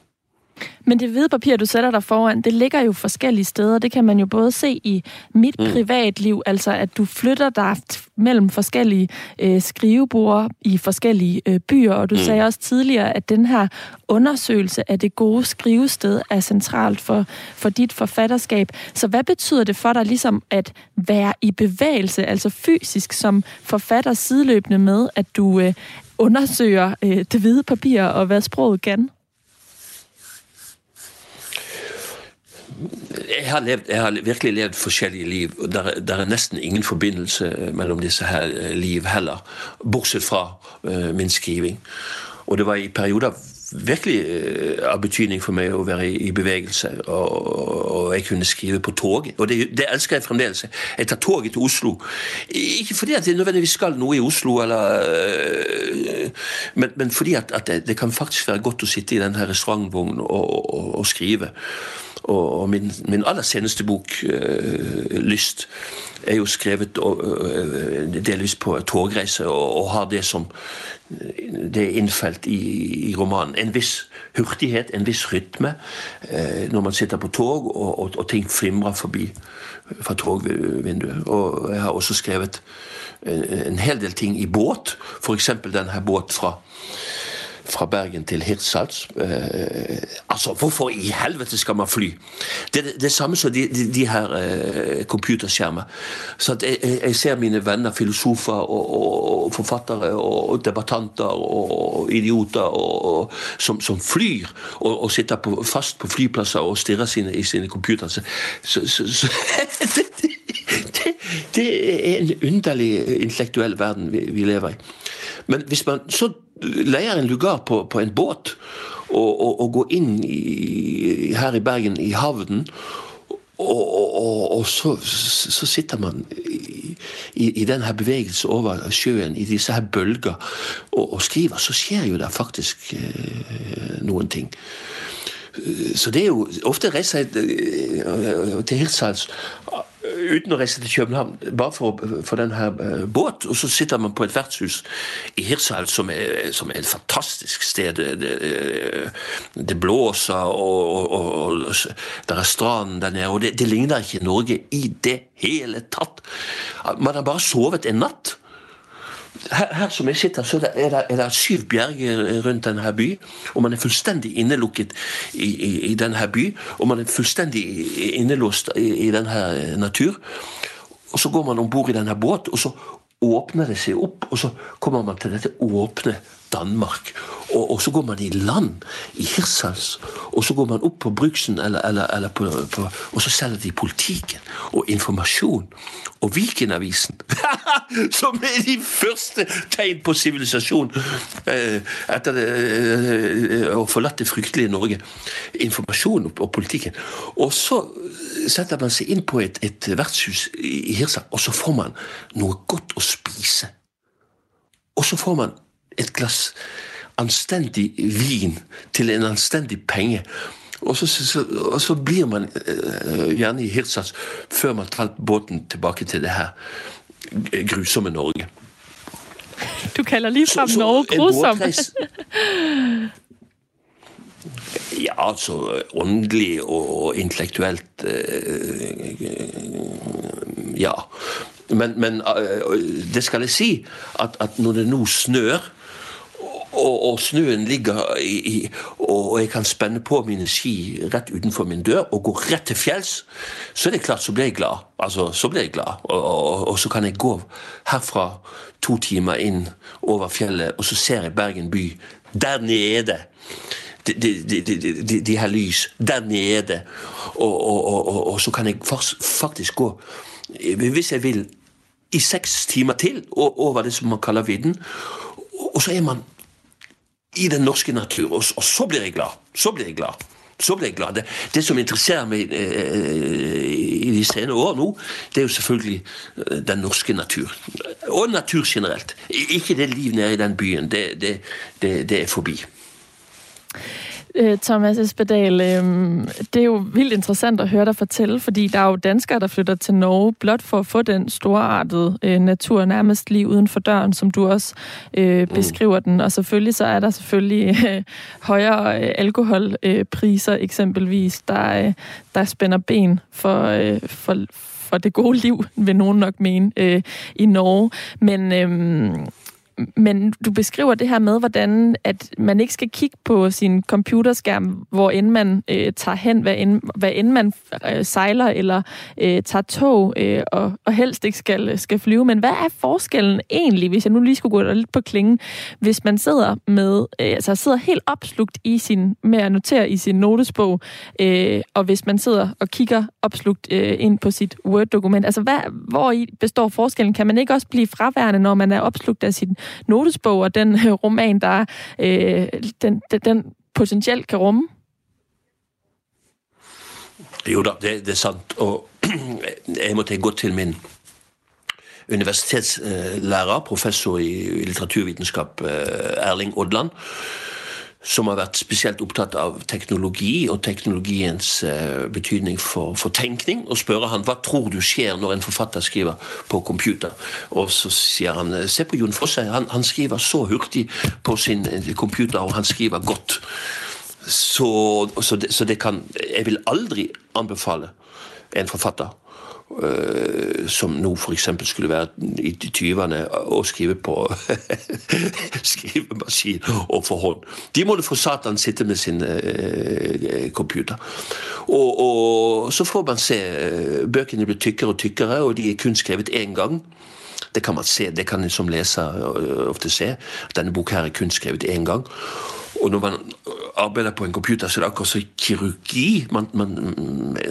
Speaker 4: Men det hvide papir, du sætter dig foran, det ligger jo forskellige steder. Det kan man jo både se i mit mm. privatliv, altså at du flytter dig mellem forskellige øh, skrivebord i forskellige øh, byer, og du mm. sagde også tidligere, at den her undersøgelse af det gode skrivested er centralt for, for dit forfatterskab. Så hvad betyder det for dig ligesom at være i bevægelse, altså fysisk som forfatter sideløbende med, at du øh, undersøger øh, det hvide papir og hvad sproget kan?
Speaker 3: Jeg har, levd, jeg har, virkelig levd forskjellige liv. og Det er nesten ingen forbindelse mellom disse her eh, liv heller. Bortsett fra uh, min skriving. Og det var i perioder virkelig uh, av betydning for meg å være i, i bevegelse. Og, og, jeg kunne skrive på toget. Og det, det, elsker jeg fremdeles. Jeg tar toget til Oslo. Ikke fordi at jeg nødvendigvis skal noe i Oslo, eller, uh, men, men, fordi at, at det, det, kan faktisk være godt å sitte i denne restaurantvognen og, og skrive. Og, min, min, aller seneste bok, uh, 'Lyst', er jo skrevet uh, delvis på togreise, og, og, har det som det er innfelt i, i, romanen. En viss hurtighet, en viss rytme, uh, når man sitter på tog, og, og, og ting flimrer forbi fra togvinduet. Og jeg har også skrevet en, en hel del ting i båt, f.eks. denne båt fra fra Bergen til Hirtshals. Eh, altså, hvorfor i helvete skal man fly? Det er det samme som de, de, de her eh, computerskjermer. Så jeg, jeg, ser mine venner, filosofer og, og forfattere og debattanter og idioter og, som, som, flyr og, og sitter på, fast på flyplasser og stirrer sine, i sine computere. Så, så, så, så <laughs> det, det, det, er en underlig intellektuell verden vi, vi lever i. Men hvis man så leier en lugar på, på en båt og, og, og går inn i, her i Bergen, i havnen, og, og, så, så, sitter man i, i, i denne bevegelsen over sjøen, i disse her bølger, og, skriver. Så skjer jo det faktisk eh, noen ting. Så det er jo Ofte reiser jeg eh, til Hirtshals uten å reise til København, bare for, for denne uh, båt. Og så sitter man på et vertshus i Hirtshals, som, som, er et fantastisk sted. Det, det, det blåser, og, og, og, der er stranden der nede. Og det, det ligner ikke Norge i det hele tatt. Man har bare sovet en natt her, her, som jeg sitter, så er det, er det syv bjerger rundt denne by. Og man er fullstendig innelukket i, i, i denne by. Og man er fullstendig innelåst i, i denne natur. Og så går man om bord i denne båt, og så åpner det seg opp, og så kommer man til dette åpne Danmark. Og, og, så går man i land i Hirtshals, og så går man opp på Bruksen, eller, eller, eller på, på, og så selger de politikken og informasjon. Og Vikenavisen, <laughs> som er de første tegn på sivilisasjon eh, etter det, eh, å forlate det fryktelige Norge. Informasjon og, og politikken. Og så setter man seg inn på et, et vertshus i Hirtshals, og så får man noe godt å spise. Og så får man et glass anstendig vin til en anstendig penge. Og så, så, og så blir man uh, gjerne i Hirtshals før man tar båten tilbake til det her grusomme Norge.
Speaker 4: Du kaller ligefrem Norge grusom.
Speaker 3: ja, altså åndelig og intellektuelt uh, Ja. Men, men uh, det skal jeg si, at, at når det nå snør og, og snøen ligger i, i, og jeg kan spenne på mine ski rett utenfor min dør og gå rett til fjells, så er det klart så blir jeg glad. Altså, så blir jeg glad. Og, og, og, så kan jeg gå herfra to timer inn over fjellet, og så ser jeg Bergen by der nede. De, de, de, de, her lys der nede. Og, så kan jeg faktisk gå, hvis jeg vil, i seks timer til over det som man kaller vidden. Og så er man i den norske natur. Og, og, så blir jeg glad. Så blir jeg glad. Så blir jeg glad. Det, det som interesserer meg eh, i de senere år nå, det er jo selvfølgelig eh, den norske natur. Og natur generelt. Ikke det liv nede i den byen. Det, det, det er forbi.
Speaker 4: Øh, Thomas Espedal, det er jo vildt interessant at høre dig fortælle, fordi der er jo danskere, der flytter til Norge blot for at få den storartede øh, natur nærmest lige uden for døren, som du også øh, mm. beskriver den. Og selvfølgelig så er der selvfølgelig højere alkoholpriser eksempelvis, der, der spænder ben for, for, for det gode liv, vil nogen nok mene, i Norge. Men øh, men du beskriver det her med, hvordan at man ikke skal kigge på sin computerskærm, hvor end man øh, tager hen, hvad end, man øh, sejler eller øh, tager tog, øh, og, og helst ikke skal, skal flyve. Men hvad er forskellen egentlig, hvis jeg nu lige skulle gå lidt på klingen, hvis man sidder med, øh, altså sidder helt opslugt med at notere i sin notesbog, øh, og hvis man sidder og kigger opslugt øh, ind på sit Word-dokument. Altså, hvad, hvor består forskellen? Kan man ikke også blive fraværende, når man er opslugt af sin notesbog og den øh, roman, der øh, den, den, den potentielt kan rumme?
Speaker 3: Jo da, det, det er sant. Og <clears throat> jeg måtte gå til min universitetslærer, professor i litteraturvitenskap, øh, Erling Odland som har vært spesielt opptatt av teknologi og teknologiens eh, betydning for, for, tenkning, og spørre han hva tror du skjer når en forfatter skriver på computer. Og så sier han se på Jon Fosse, han, han skriver så hurtig på sin eh, computer, og han skriver godt. Så, så, det, så det kan Jeg vil aldri anbefale en forfatter som nå f.eks. skulle være i 20-ene å skrive på <laughs> skrivemaskin og for hånd. De måtte få Satan sitte med sin eh, computer. Og, og, så får man se bøkene blir tykkere og tykkere, og de er kun skrevet én gang. Det kan man se, det kan en som leser ofte se. Denne boka her er kun skrevet én gang. Og når man arbeider på en computer, så er det akkurat som kirurgi. Man, man,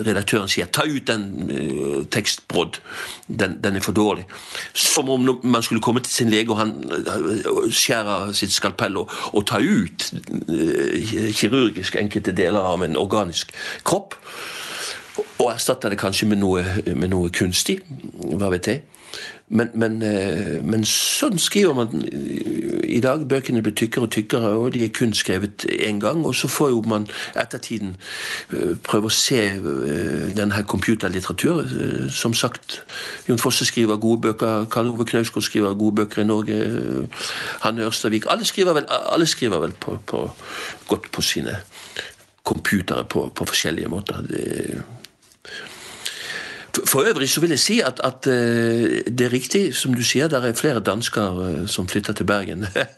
Speaker 3: redaktøren sier 'ta ut den uh, tekstbrodd', den, den, er for dårlig. Som om man skulle komme til sin lege og han uh, skjærer sitt skalpell og, og ta ut uh, kirurgisk enkelte deler av en organisk kropp. Og erstatter erstatte det kanskje med noe, med noe kunstig. Hva vet jeg. Men, men, eh, men, sånn skriver man i dag. Bøkene blir tykkere og tykkere, og de er kun skrevet én gang. Og så får jo man ettertiden eh, prøve å se denne denne computerlitteratur. Som sagt, Jon Fosse skriver gode bøker, Karl Ove Knausgård skriver gode bøker i Norge. Hanne Ørstavik. Alle skriver vel, alle skriver vel på, på, godt på sine computere på, på forskjellige måter. Det, for øvrig så vil jeg si at, at uh, det er riktig, som du sier, det er flere dansker uh, som flytter til Bergen. <laughs>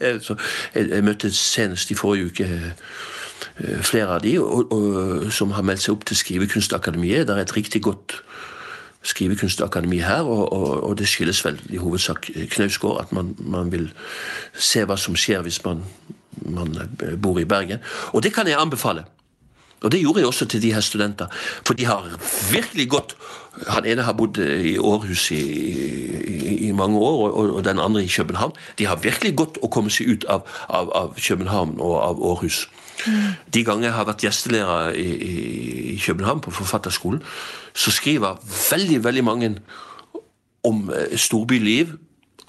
Speaker 3: jeg, møtte senest i forrige uke uh, flere av de og, og, som har meldt seg opp til Skrivekunstakademiet. Det er et riktig godt skrivekunstakademi her, og, og, det skyldes vel i hovedsak Knausgård, at man, man, vil se hva som skjer hvis man, man bor i Bergen. Og det kan jeg anbefale. Og det gjorde jeg også til de her studenter. For de har virkelig gått Han ene har bodd i Århus i, i, i mange år, og, og, den andre i København. De har virkelig godt å komme seg ut av, av, av København og av Århus. Mm. De ganger jeg har vært gjestelærer i, i, København, på Forfatterskolen, så skriver veldig, veldig mange om eh, storbyliv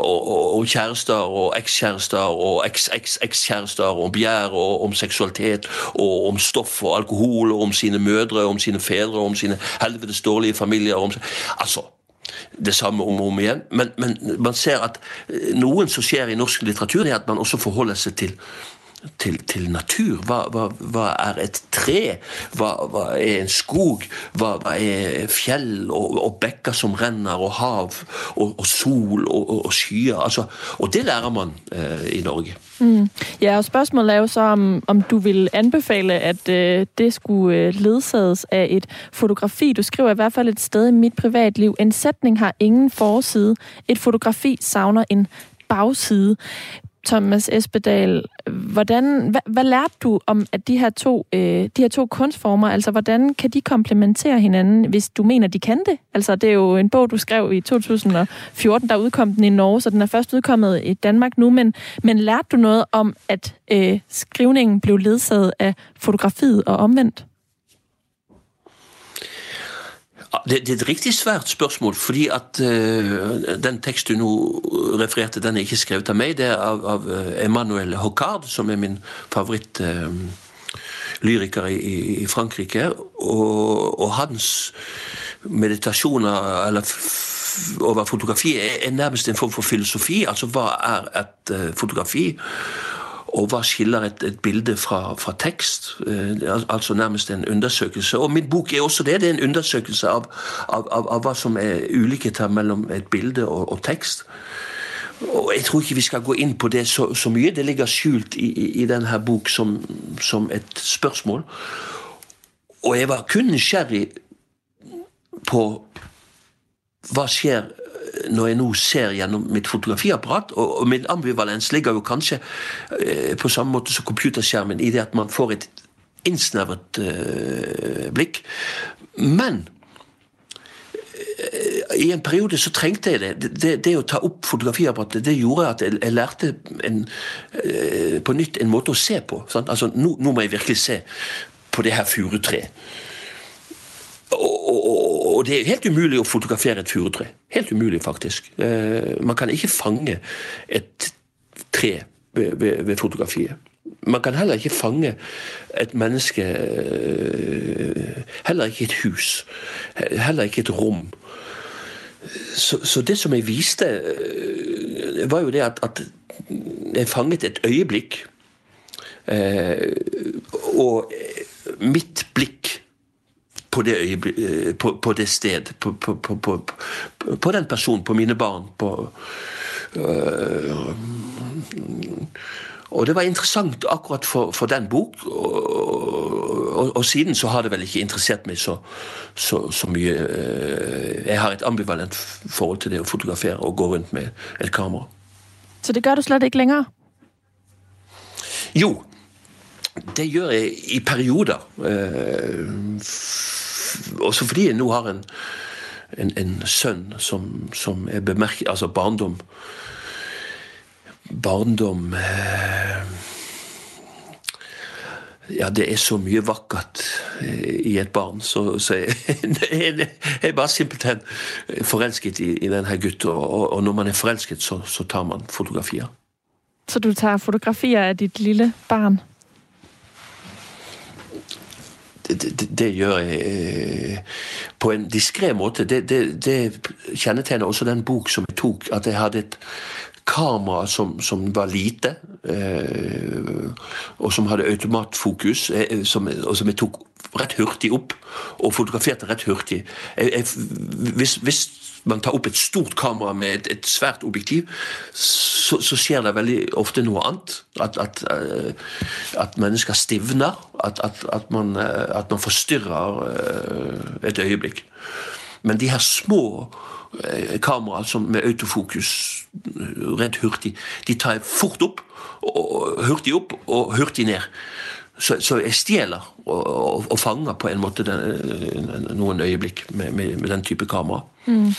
Speaker 3: og, og, og kjærester og ekskjærester og eks-eks-ekskjærester, om begjær og om seksualitet og om stoff og alkohol og om sine mødre, og om sine fedre, og om sine helvetes dårlige familier. Om, altså det samme om og om igjen. Men, men man ser at eh, noen som skjer i norsk litteratur, er at man også forholder seg til til, til natur. Hva, hva, hva, er et tre? Hva, hva er en skog? Hva, er fjell og, og, bekker som renner, og hav og, og sol og, og, skyer? Altså, og det lærer man eh, i Norge.
Speaker 4: Mm. Ja, og Spørsmålet er jo så om, om du vil anbefale at eh, det skulle uh, ledsages av et fotografi. Du skriver i hvert fall et sted i mitt privatliv en setning har ingen forside. Et fotografi savner en bagside. Thomas Espedal, hvordan, hvad, hvad lærte du om at de her, to, øh, de her to kunstformer? Altså, hvordan kan de komplementere hinanden, hvis du mener, de kan det? Altså, det er jo en bog, du skrev i 2014, der udkom den i Norge, så den er først udkommet i Danmark nu, men, men lærte du noget om, at øh, skrivningen blev ledsaget af fotografiet og omvendt?
Speaker 3: Det, det, er et riktig svært spørsmål, fordi at uh, den tekst du nå refererte, den er ikke skrevet av meg. Det er av, av uh, Emmanuel Hocard, som er min favorittlyriker uh, i, i, Frankrike. Og, og hans meditasjoner eller over fotografi er, er nærmest en form for filosofi. Altså hva er et fotografi? Og hva skiller et, et bilde fra, fra tekst? Eh, altså nærmest en undersøkelse. Og min bok er også det. Det er en undersøkelse av, av, av, av hva som er ulikheter mellom et bilde og, og, tekst. Og Jeg tror ikke vi skal gå inn på det så, så mye. Det ligger skjult i, i, i denne bok som, som et spørsmål. Og jeg var kun nysgjerrig på hva skjer når jeg nå ser gjennom mitt fotografiapparat, og, og min ambivalens ligger jo kanskje eh, på samme måte som computerskjermen i det at man får et innsnevret eh, blikk. Men eh, i en periode så trengte jeg det. Det, det å ta opp fotografiapparatet det gjorde at jeg, jeg lærte en, eh, på nytt en måte å se på. Altså, nå, nå, må jeg virkelig se på det her furutreet. Og, og, det er helt umulig å fotografere et furutre. Helt umulig, faktisk. Eh, man kan ikke fange et tre ved, ved, ved fotografiet. Man kan heller ikke fange et menneske eh, Heller ikke et hus. Heller ikke et rom. Så, så det som jeg viste, eh, var jo det at, at jeg fanget et øyeblikk. Og mitt blikk på det, øh, på, på det sted, på, på, på, den personen, på mine barn. Øh, og det var interessant akkurat for, for den bok. Og, og, og, siden så har det vel ikke interessert meg så, så, så, mye. Øh, jeg har et ambivalent forhold til det å fotografere og gå rundt med et kamera.
Speaker 4: Så det gjør du slett ikke lenger?
Speaker 3: Jo, det gjør jeg i perioder. Også fordi jeg nå har en, en, en sønn som, som er bemerket Altså barndom Barndom eh, ja, det er så mye vakkert eh, i et barn, så, så jeg, <laughs> jeg, er bare simpelthen forelsket i, i denne gutten. Og, og, når man er forelsket, så, så tar man fotografier.
Speaker 4: Så du tar fotografier av ditt lille barn?
Speaker 3: Det, det, det, gjør jeg eh, på en diskré måte. Det, det, kjennetegner også den bok som jeg tok, at jeg hadde et kamera som, som var lite, eh, og som hadde automatfokus, eh, som, og som jeg tok rett hurtig opp, og fotograferte rett hurtig. Jeg, jeg, hvis, hvis, man tar opp et stort kamera med et, et svært objektiv, så, så, skjer det veldig ofte noe annet. At, at, eh, at mennesker stivner. At, at man, man, forstyrrer et øyeblikk. Men de her små Eh, kamera som med autofokus rent hurtig. De tar fort opp, og hurtig opp og hurtig ned. Så, så jeg stjeler og, og, og, fanger på en måte den, noen øyeblikk med, med, med den type kamera.
Speaker 4: Mm.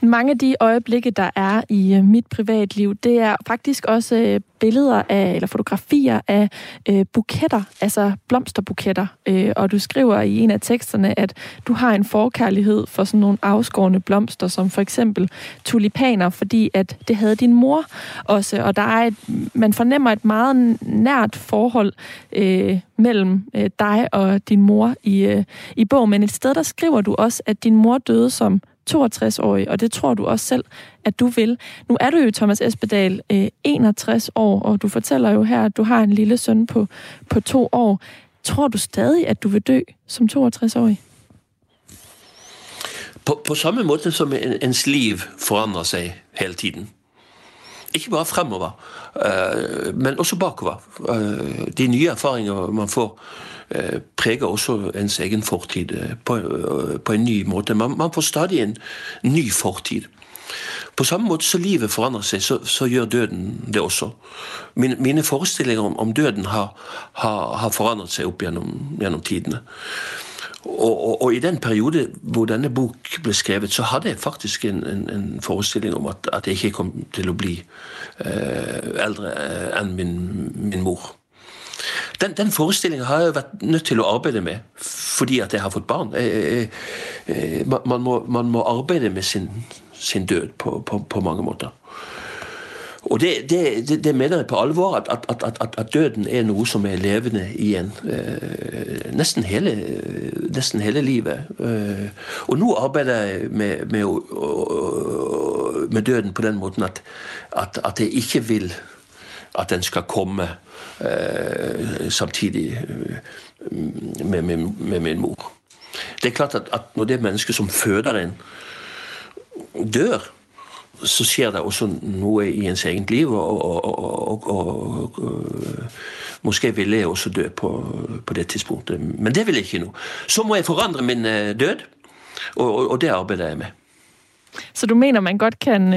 Speaker 4: Mange av de øyeblikkene der er i mitt privatliv, det er faktisk også bilder billeder af, eller fotografier av øh, buketter, altså blomsterbuketter. Øh, og du skriver i en av teksterne, at du har en forkærlighed for sådan nogle afskårne blomster, som for eksempel tulipaner, fordi at det havde din mor også. Og der er et, man fornemmer et meget nært forhold øh, mellom øh, dig og din mor i, øh, i bogen. Men et sted, der skriver du også, at din mor døde som 62-årig, og det tror du også selv, at du vil. Nu er du jo, Thomas Espedal, 61 øh, år, og du fortæller jo her, at du har en lille søn på, på to år. Tror du stadig, at du vil dø som 62-årig?
Speaker 3: På, på samme måte som ens liv forandrer seg hele tiden. Ikke bare fremover, øh, men også bakover. Øh, de nye erfaringer man får preger også ens egen fortid eh, på, eh, på en ny måte. Man, man, får stadig en ny fortid. På samme måte som livet forandrer seg, så, så gjør døden det også. Mine, mine forestillinger om, om døden har, har, har, forandret seg opp gjennom, gjennom tidene. Og, og, og, i den periode hvor denne bok ble skrevet, så hadde jeg faktisk en, en, en forestilling om at, at, jeg ikke kom til å bli eh, eldre enn min, min mor. Den, den forestillingen har jeg vært nødt til å arbeide med fordi at jeg har fått barn. Jeg, jeg, man, må, man, må, arbeide med sin, sin død på, på, på, mange måter. Og det, det, det, mener jeg på alvor, at, at, at, at, døden er noe som er levende igjen. Eh, nesten, hele, nesten hele livet. Eh, og nå arbeider jeg med, med, med, døden på den måten at, jeg ikke vil at den skal komme samtidig eh, med, min, med, min mor. Det er klart at, at når det mennesket som føder en, dør, så skjer det også noe i ens eget liv. Og, og, og, og Måske ville jeg også dø på, på, det tidspunktet, men det vil jeg ikke nå. Så må jeg forandre min død, og, det arbeider jeg med.
Speaker 4: Så du mener man godt kan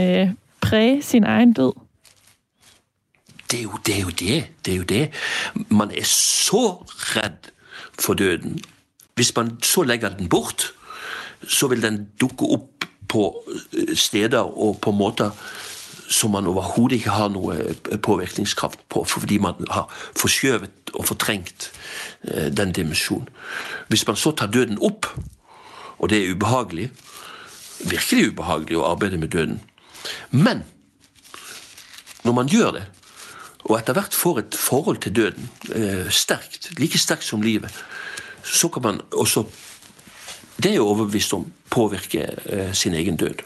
Speaker 4: prege sin egen død?
Speaker 3: Det er, jo, det er det. Det er jo det. Man er så redd for døden. Hvis man så legger den bort, så vil den dukke opp på eh, steder og på måter som man overhodet ikke har noe eh, påvirkningskraft på, fordi man har forskjøvet og fortrengt eh, den dimensjonen. Hvis man så tar døden opp, og det er ubehagelig, virkelig ubehagelig å arbeide med døden, men når man gjør det, og etter hvert får et forhold til døden eh, sterkt, like sterkt som livet, så kan man også Det er jeg overbevist om påvirke eh, sin egen død.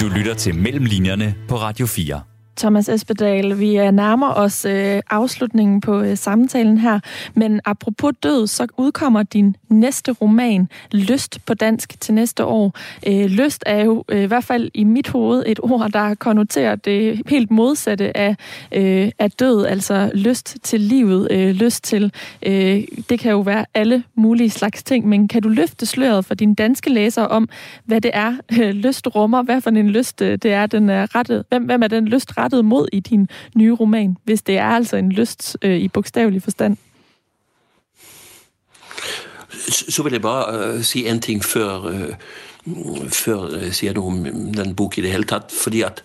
Speaker 2: Du lytter til Mellemlinjerne på Radio 4.
Speaker 4: Thomas Espedal, vi nærmer os øh, afslutningen på øh, samtalen her, men apropos død, så udkommer din næste roman, Lyst på dansk, til næste år. Øh, lyst er jo øh, i hvert fald i mit hoved et ord, der konnoterer det helt modsatte af, øh, af død, altså lyst til livet, øh, lyst til, øh, det kan jo være alle mulige slags ting, men kan du løfte sløret for dine danske læsere om, hvad det er, øh, lyst rummer, hvad for en lyst øh, det er, den er rettet, hvem, hvem er den lyst rettet rettet mod i din nye roman, hvis det er altså en lyst øh, i bogstavelig forstand?
Speaker 3: Så vil jeg bare øh, si en ting før, øh før jeg sier noe om den boken i det hele tatt. Fordi at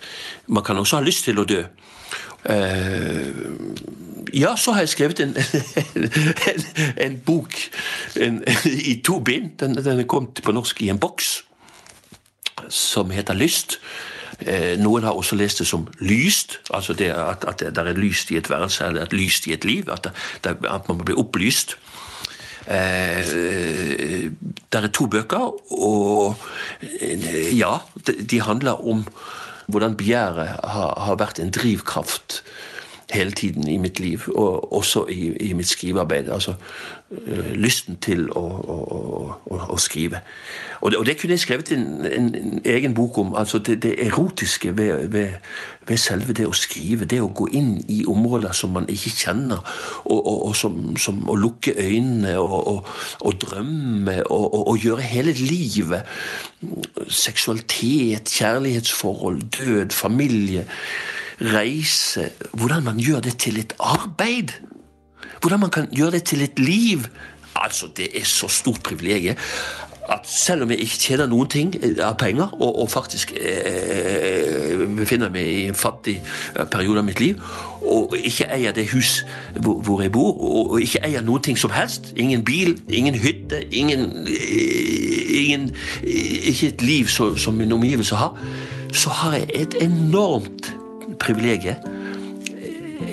Speaker 3: man kan også ha lyst til å dø. Uh, Ja, så har jeg skrevet en, <laughs> en, en bok en, i to bind. Den, den er kommet på norsk i en boks som heter Lyst. Eh, noen har også lest det som lyst, altså det at, at det er lyst i et værelse eller et lyst i et liv. At, det, at man blir opplyst. Eh, det er to bøker, og eh, ja, de handler om hvordan begjæret har, har vært en drivkraft hele tiden i mitt liv, og også i, i mitt skrivearbeid. Altså lysten til å, å, å, å skrive. Og det, og det, kunne jeg skrevet en, en, en egen bok om. altså Det, det erotiske ved, ved, ved, selve det å skrive. Det å gå inn i områder som man ikke kjenner, og, og, og som, som, å lukke øynene og, drømme og, gjøre hele livet Seksualitet, kjærlighetsforhold, død, familie reise Hvordan man gjør det til et arbeid. Hvordan man kan gjøre det til et liv. Altså, Det er så stort privilegium at selv om jeg ikke tjener noen ting eh, av penger, og, og faktisk eh, befinner meg i en fattig eh, periode av mitt liv, og ikke eier det hus hvor, hvor jeg bor, og, og, ikke eier noen ting som helst Ingen bil, ingen hytte, ingen, eh, ingen Ikke et liv så, som min omgivelse har. Så har jeg et enormt privilegiet.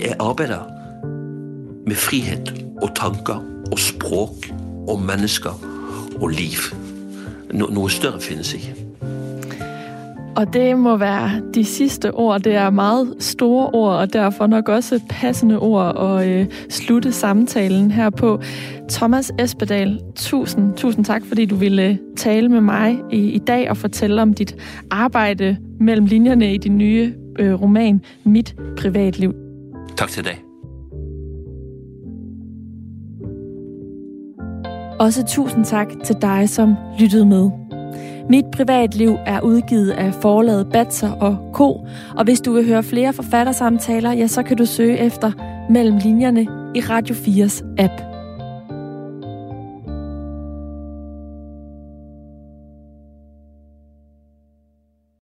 Speaker 3: Jeg arbeider med frihet og tanker og språk og mennesker og liv. No noe større finnes ikke.
Speaker 4: Og det må være de sidste ord. Det er meget store ord, og derfor nok også passende ord at øh, slutte samtalen her på. Thomas Espedal, tusind, tusind tak, fordi du ville tale med mig i, i dag og fortælle om dit arbejde mellem linjerne i din nye øh, roman Mit privatliv.
Speaker 3: Tak til dig.
Speaker 4: Også tusind tak til dig, som lyttede med. Mit privatliv er udgivet af forlaget Batser og Co. Og hvis du vil høre flere forfattersamtaler, ja, så kan du søge efter Mellem Linjerne i Radio 4's app.